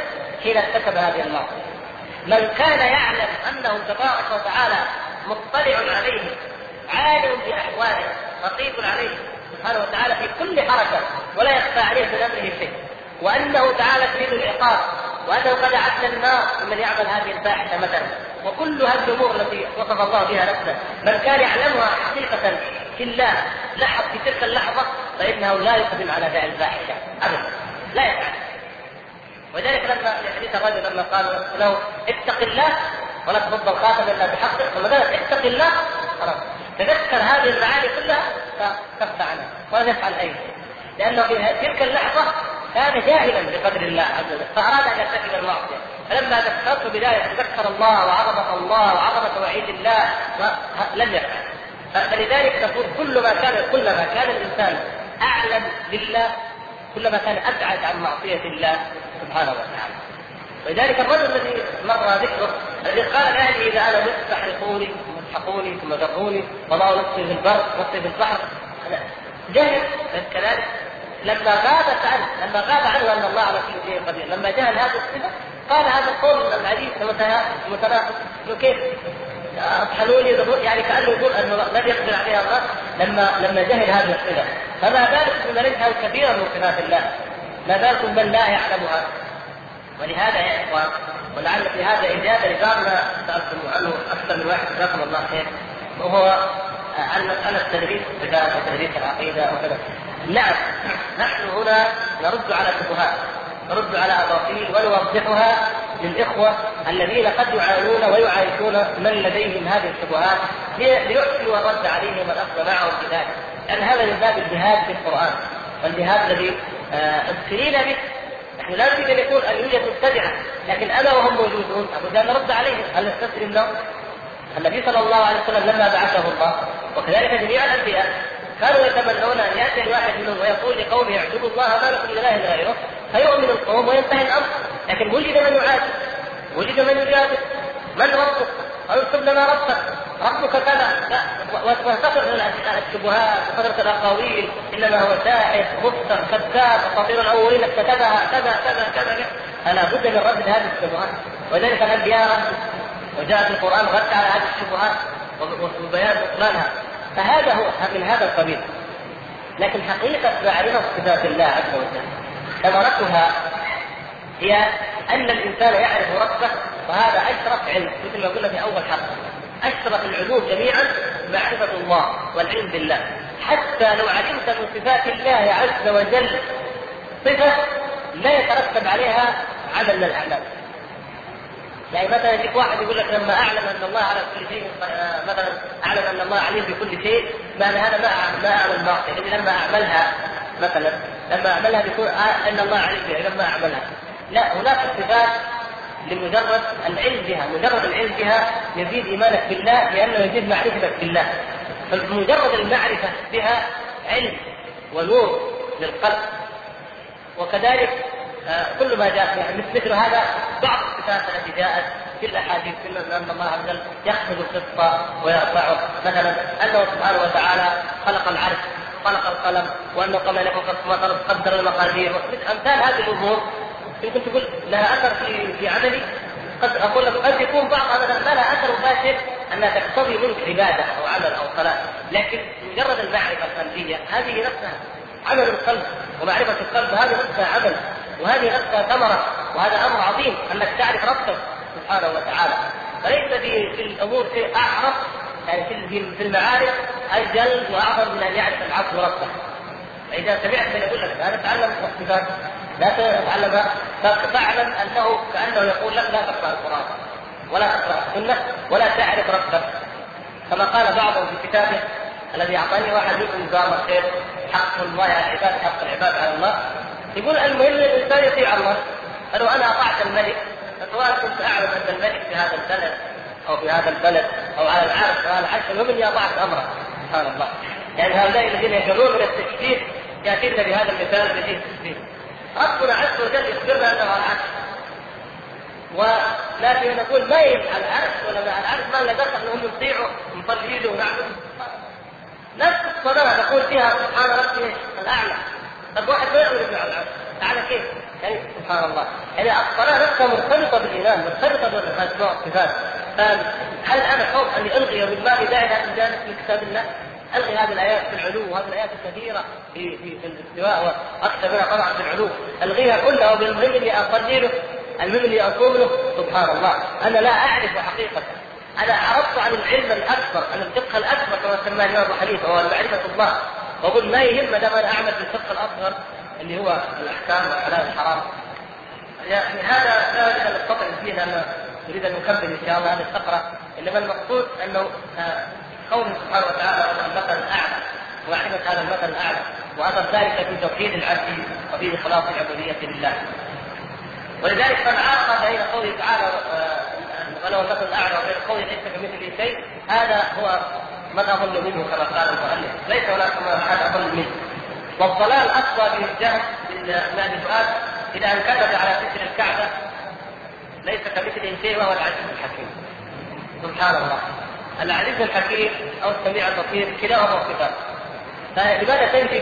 A: حين ارتكب هذه المعصية. من كان يعلم أنه تبارك وتعالى مطلع عليه عالم باحواله رقيب عليه سبحانه وتعالى في كل حركة ولا يخفى عليه من أمره شيء. وأنه تعالى شديد العقاب وأنه قد اعد النار لمن يعمل هذه الفاحشه مثلا. وكل هذه الأمور التي وصف الله بها نفسه. من كان يعلمها حقيقة في الله لحظ في تلك اللحظة فإنه لا يقدم على فعل الفاحشه ابدا. لا يفعل ولذلك لما في حديث الرجل لما قال له اتق الله ولا تفض الخاتم إلا بحقه ثم قال اتق الله خلاص. تذكر هذه المعاني كلها فكف عنها ولم يفعل أي شيء. لأنه في تلك اللحظة كان جاهلا بقدر الله عز وجل فأراد أن يرتكب المعصية. فلما ذكرته بداية ذكر الله وعظمة الله وعظمة وعيد الله لم يفعل. فلذلك تقول كل ما كان كلما كان الإنسان أعلم بالله كلما كان أبعد عن معصية الله سبحانه وتعالى. ولذلك الرجل الذي مر ذكره الذي قال لأهله إذا أنا مت فاحرقوني ثم اسحقوني ثم ذروني وضعوا نفسي في البر نفسي في البحر. جهل كذلك. لما غابت عنه لما غاب عنه أن الله على كل شيء قدير لما جهل هذه الصفة قال هذا القول العجيب متناقض كيف؟ أطحنوني يعني كأنه يقول أنه لم يقدر عليها الله. لما لما جهل هذه الصفة فما بالك بمن يجهل كثيرا من صفات الله؟ ما بالكم من لا يعلمها. ولهذا يا اخوان ولعل في هذا اجابه لبعض ما سالتم عنه أكثر من واحد جزاكم الله خير. وهو عن مساله تدريس الصفات وتدريس العقيدة وكذا. نعم نحن هنا نرد على شبهات نرد على أباطيل ونوضحها للإخوة الذين قد يعانون ويعايشون من لديهم هذه الشبهات ليحسنوا الرد عليهم والاخذ معهم في ذلك لأن هذا من باب الجهاد في القرآن. والجهاد الذي آه، ابتلينا به نحن لا نريد أن يكون ان يوجد مبتدعة لكن أنا وهم موجودون. لابد ان نرد عليهم. هل نستسلم لهم؟ النبي صلى الله عليه وسلم لما بعثه الله وكذلك جميع الأنبياء كانوا يتمنون أن يأتي الواحد منهم ويقول لقومه اعبدوا الله ما لكم من إله غيره فيؤمن القوم وينتهي الأمر. لكن وجد من يعاتب؟ وجد من يجادل من ربك؟ انصب لنا ربك ربك كذا وكثرة الشبهات وكثرة الأقاويل إنما هو ساحر مفتر كذاب اساطير الاولين كتبها كذا كذا كذا فلا بد من رد هذه الشبهات. ولذلك الأنبياء ردوا وجاء في القرآن رد على هذه الشبهات. وبيان بطلانها فهذا هو من هذا القبيل. لكن حقيقة معرفة صفات الله عز وجل. ثمرتها هي أن الإنسان يعرف ربه وهذا أشرف علم مثل ما قلنا في أول حلقة. أشرف العلوم جميعا معرفة الله والعلم بالله. حتى لو علمت من صفات الله عز وجل صفة لا يترتب عليها عمل من الأعمال. يعني مثلا يجيك واحد يقول لك لما أعلم أن الله على كل شيء مثلا أعلم أن الله عليم بكل شيء معنى هذا ما ما أعمل معصيه لاني لما أعملها مثلا لما أعملها بيكون آه، أن الله عليم بها لما أعملها. لا هناك صفات لمجرد العلم بها. مجرد العلم بها يزيد إيمانك بالله لأنه يزيد معرفتك بالله. فمجرد المعرفة بها علم ونور للقلب. وكذلك آه، كل ما جاء يعني مثل هذا بعض الصفات التي جاءت في الأحاديث في إن الله عز وجل يخفض القسط ويرفعه. مثلا أنه سبحانه وتعالى خلق العرش خلق القلم وأنه قبل ان يخلق قدر المقادير. أمثال هذه الأمور يمكن تقول لها أثر في في عملي قد أقول لك قد يكون بعض مثلا ما لها أثر مباشر أنها تقتضي منك عبادة أو عمل أو صلاة. لكن مجرد المعرفة القلبية هذه نفسها عمل القلب ومعرفة القلب هذه نفسها عمل وهذه نفسها ثمرة وهذا أمر عظيم أنك تعرف ربك سبحانه وتعالى. فليس في في الأمور شيء أعرف يعني في المعارف أجل وأعظم من أن يعرف العبد ربه. فإذا سمعت من يقول لك لا تتعلم الصفات لا تتعلم فاعلم أنه كأنه يقول لك لا تقرأ القرآن ولا تقرأ السنة ولا تعرف ربك. كما قال بعضهم في كتابه الذي أعطاني واحد منكم جزاه الخير حق الله على العباد حق العباد على الله. يقول المهم الإنسان يطيع الله. فلو أنا أطعت الملك. فسواء كنت أعلم أن الملك في هذا البلد أو في هذا البلد أو على العرش أو على العرش المهم إني أطعت أمره. سبحان الله. يعني هؤلاء الذين يجرون من التشبيه يأتينا بهذا المثال الذي التشبيه ربنا عز وجل يخبرنا انه على العرش ولكن نقول ما على العرش ولا على العرش ما لنا دخل أنهم يطيعوا نصلي ونعبد نفس الصلاه نقول فيها سبحان ربي الأعلى. طب واحد ما يعمل على العرش. على كيف؟ يعني سبحان الله. يعني الصلاة نفسها مرتبطة بالإيمان مرتبطة بالاسماء والصفات هل أنا خوف اني الغي من باب داعي الجانب في كتاب الله؟ ألغي هذه الآيات في العلو وهذه الآيات الكثيرة في في, في الاستواء وأكثر منها طبعا في العلو. ألغيها كلها وبالمهم اني اصلي له المهم اني اصوم له. سبحان الله. أنا لا أعرف حقيقة. أنا عرضت عن العلم الأكبر عن الفقه الأكبر كما سماه الإمام أبو حنيفة وهو معرفه الله. وأقول ما يهم دام أنا أعمل في الفقه الاصغر اللي هو الأحكام والحلال والحرام. يعني هذا لا نستطيع فيه لأن نريد أن نكمل إن شاء الله هذه الفقرة. إنما المقصود أنه آه، قوله سبحانه وتعالى ان المثل الأعلى ومعرفه هذا المثل الأعلى واثر ذلك في توحيد العبد وفي إخلاص العبودية لله. ولذلك من عارض بين قوله تعالى وله المثل الأعلى وبين قوله ليس كمثله شيء هذا هو من أظن منه كما قال المؤلف. ليس هناك أحد أظن منه. والضلال أقوى من الجهل من فؤاد اذا أن كتب على ستر الكعبة. ليس كمثله شيء وهو العزيز الحكيم. سبحان الله. العزيز الحكيم أو السميع البصير كلاهما صفات. فلماذا تنفي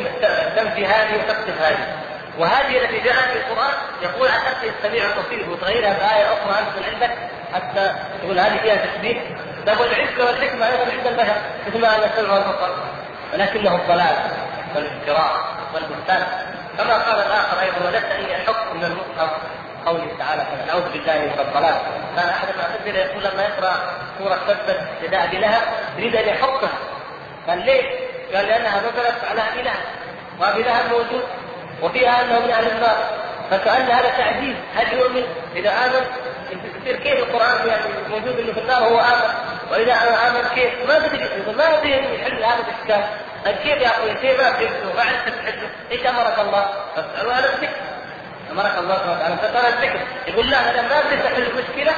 A: تنفي هذه وتقصد هذه؟ وهذه التي جاءت في القرآن يقول عن نفسه السميع البصير. وتغيرها بايه أخرى أنت عندك حتى تقول هذه فيها تشبيه. طيب والعزة والحكمة أيضا عند البشر مثل ما ان السمع والبصر ولكنه الضلال والافتراء والبهتان. كما قال الآخر أيضا ولست اني أحق من المصحف قوله تعالى نعوذ بالله من الضلال كان أحد المعتزلة يقول لما يقرأ سورة تبت يدا لهب يريد أن يحكها قال ليه؟ قال لأنها نزلت على ابي لهب وابي لهب موجود وفيها أنه من أهل النار فكان هذا تعجيز هل يؤمن إذا آمن يصير كيف القرآن يعني موجود إنه في النار هو آمن وإذا آمن كيف؟ ما تدري ما أدري يحل هذا الاشكال طيب كيف يا أخوي كيف ما فهمته؟ ما عرفت تحله؟ إيش أمرك الله؟ فاسالوا أهل الذكر أمرك الله سبحانه وتعالى. فقال الذكر. يقول لا أنا ما ادري تحل المشكلة